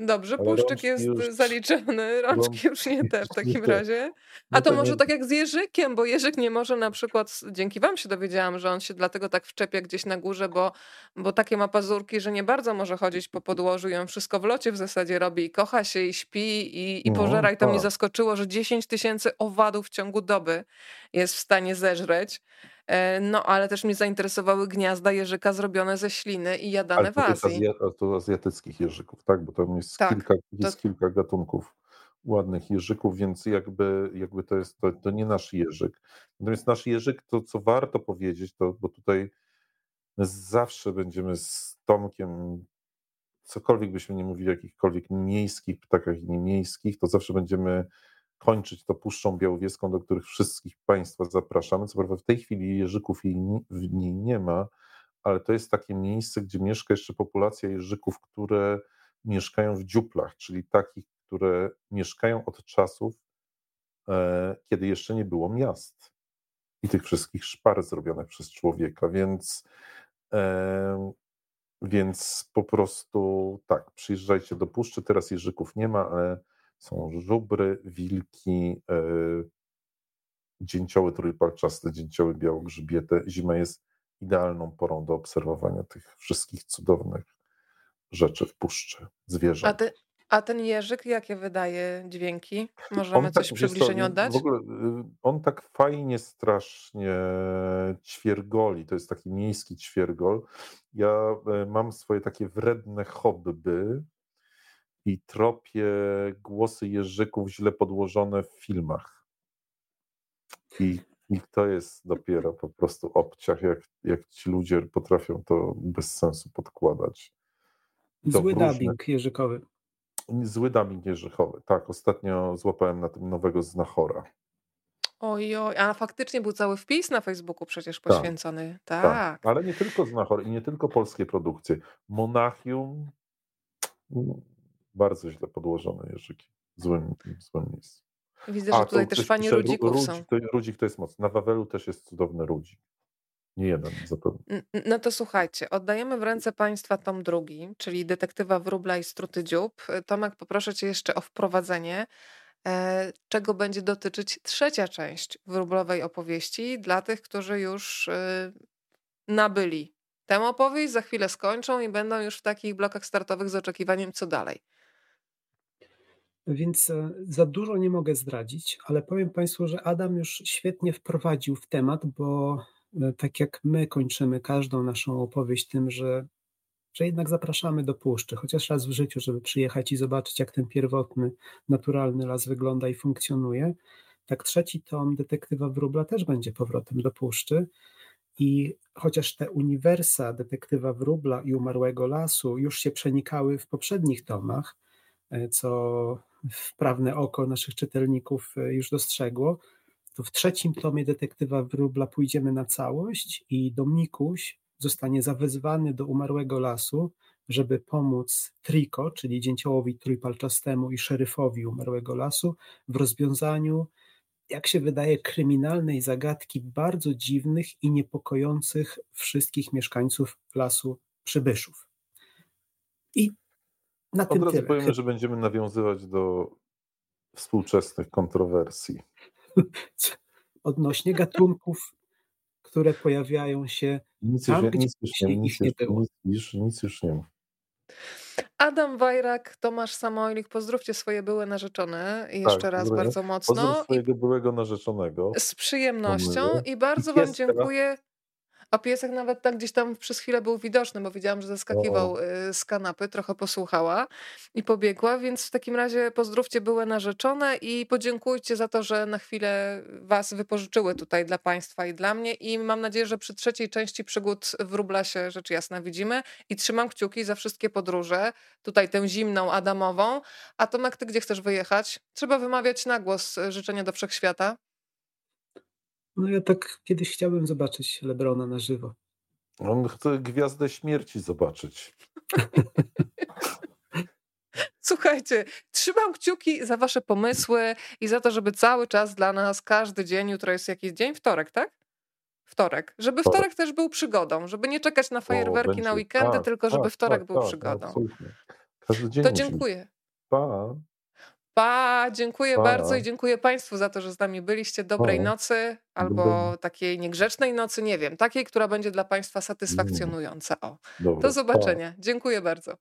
Dobrze, Ale puszczyk jest już, zaliczony, rączki już nie te w takim razie. A no to, może tak jak z Jerzykiem, bo Jerzyk nie może na przykład, dzięki wam się dowiedziałam, że on się dlatego tak wczepia gdzieś na górze, bo, bo takie ma pazurki, że nie bardzo może chodzić po podłożu i on wszystko w locie w zasadzie robi i kocha się i śpi i, i no, pożera. I to mnie tak. zaskoczyło, że 10 tysięcy owadów w ciągu doby jest w stanie zeżreć. E, no, ale też mnie zainteresowały gniazda jeżyka zrobione ze śliny i jadane w Azji. To, to azjatyckich jeżyków, tak? Bo tam jest, tak, kilka, jest to... kilka gatunków ładnych jeżyków, więc jakby, jakby to jest, to, to nie nasz jeżyk. Natomiast nasz jeżyk, to co warto powiedzieć, to bo tutaj zawsze będziemy z Tomkiem, cokolwiek byśmy nie mówili o jakichkolwiek miejskich ptakach i niemiejskich, to zawsze będziemy kończyć to Puszczą Białowieską, do których wszystkich Państwa zapraszamy. Co prawda w tej chwili jeżyków w niej nie ma, ale to jest takie miejsce, gdzie mieszka jeszcze populacja jeżyków, które mieszkają w dziuplach, czyli takich, które mieszkają od czasów, e, kiedy jeszcze nie było miast i tych wszystkich szpar zrobionych przez człowieka, więc, e, więc po prostu tak, przyjeżdżajcie do Puszczy, teraz jeżyków nie ma, ale Są żubry, wilki, yy, dzięcioły trójpalczaste, dzięcioły białogrzbiete. Zima jest idealną porą do obserwowania tych wszystkich cudownych rzeczy w puszczy, zwierząt. A, a ten jeżyk jakie wydaje dźwięki? Możemy on coś tak, w przybliżeniu oddać? W ogóle y, on tak fajnie strasznie ćwiergoli. To jest taki miejski ćwiergol. Ja e, mam swoje takie wredne hobby i tropię głosy jeżyków źle podłożone w filmach. I, i to jest dopiero po prostu obciach, jak, jak ci ludzie potrafią to bez sensu podkładać. To Zły różne... dubbing jeżykowy. Zły dubbing jeżykowy. Tak, ostatnio złapałem na tym nowego znachora. Oj, oj, a faktycznie był cały wpis na Facebooku przecież tak, poświęcony. Tak. tak. Ale nie tylko znachor i nie tylko polskie produkcje. Monachium bardzo źle podłożone jeżyki. W złym, złym miejscu. Widzę, że tutaj też fani rudzików rudzik, są. To, rudzik to jest moc. Na Wawelu też jest cudowny rudzik. Nie jeden zapewne. No to słuchajcie, oddajemy w ręce Państwa tom drugi, czyli Detektywa Wróbla i Struty Dziób. Tomek, poproszę Cię jeszcze o wprowadzenie, e, czego będzie dotyczyć trzecia część wróblowej opowieści dla tych, którzy już e, nabyli tę opowieść, za chwilę skończą i będą już w takich blokach startowych z oczekiwaniem, co dalej. Więc e, za dużo nie mogę zdradzić, ale powiem Państwu, że Adam już świetnie wprowadził w temat, bo E, tak jak my kończymy każdą naszą opowieść tym, że, że jednak zapraszamy do puszczy, chociaż raz w życiu, żeby przyjechać i zobaczyć, jak ten pierwotny, naturalny las wygląda i funkcjonuje, tak trzeci tom Detektywa Wróbla też będzie powrotem do puszczy. I chociaż te uniwersa Detektywa Wróbla i Umarłego Lasu już się przenikały w poprzednich tomach, e, co wprawne oko naszych czytelników e, już dostrzegło, to w trzecim tomie detektywa Wróbla pójdziemy na całość i Domikuś zostanie zawezwany do umarłego lasu, żeby pomóc Triko, czyli dzięciołowi trójpalczastemu i szeryfowi umarłego lasu w rozwiązaniu, jak się wydaje, kryminalnej zagadki bardzo dziwnych i niepokojących wszystkich mieszkańców lasu Przybyszów. I na Od tym razu tyle. powiemy, że będziemy nawiązywać do współczesnych kontrowersji. odnośnie gatunków, które pojawiają się nic tam, już, gdzie nic już nie, nic, nie było. Nic, nic już nie ma. Adam Wajrak, Tomasz Samojlik, pozdrówcie swoje były narzeczone jeszcze tak, raz bardzo mocno. Pozdrów swojego byłego narzeczonego. Z przyjemnością i bardzo I Wam dziękuję. A piesek nawet tak gdzieś tam przez chwilę był widoczny, bo widziałam, że zaskakiwał o. Y, z kanapy, trochę posłuchała i pobiegła, więc w takim razie pozdrówcie były narzeczone i podziękujcie za to, że na chwilę was wypożyczyły tutaj dla państwa i dla mnie i mam nadzieję, że przy trzeciej części przygód w Rublasie rzecz jasna widzimy i trzymam kciuki za wszystkie podróże, tutaj tę zimną Adamową. A Tomek, ty gdzie chcesz wyjechać? Trzeba wymawiać na głos y, życzenia do wszechświata. No ja tak kiedyś chciałbym zobaczyć Lebrona na żywo. On chce Gwiazdę Śmierci zobaczyć. Słuchajcie, trzymam kciuki za wasze pomysły i za to, żeby cały czas dla nas, każdy dzień, jutro jest jakiś dzień, wtorek, tak? Wtorek. Żeby wtorek, wtorek też był przygodą, żeby nie czekać na fajerwerki, na weekendy, tak, tylko żeby tak, wtorek tak, był tak, przygodą. Absolutnie. Każdy dzień to dziękuję. Pa. Pa, dziękuję pa. bardzo i dziękuję Państwu za to, że z nami byliście. Dobrej pa. nocy albo takiej niegrzecznej nocy, nie wiem, takiej, która będzie dla Państwa satysfakcjonująca. O, do zobaczenia. Dziękuję bardzo.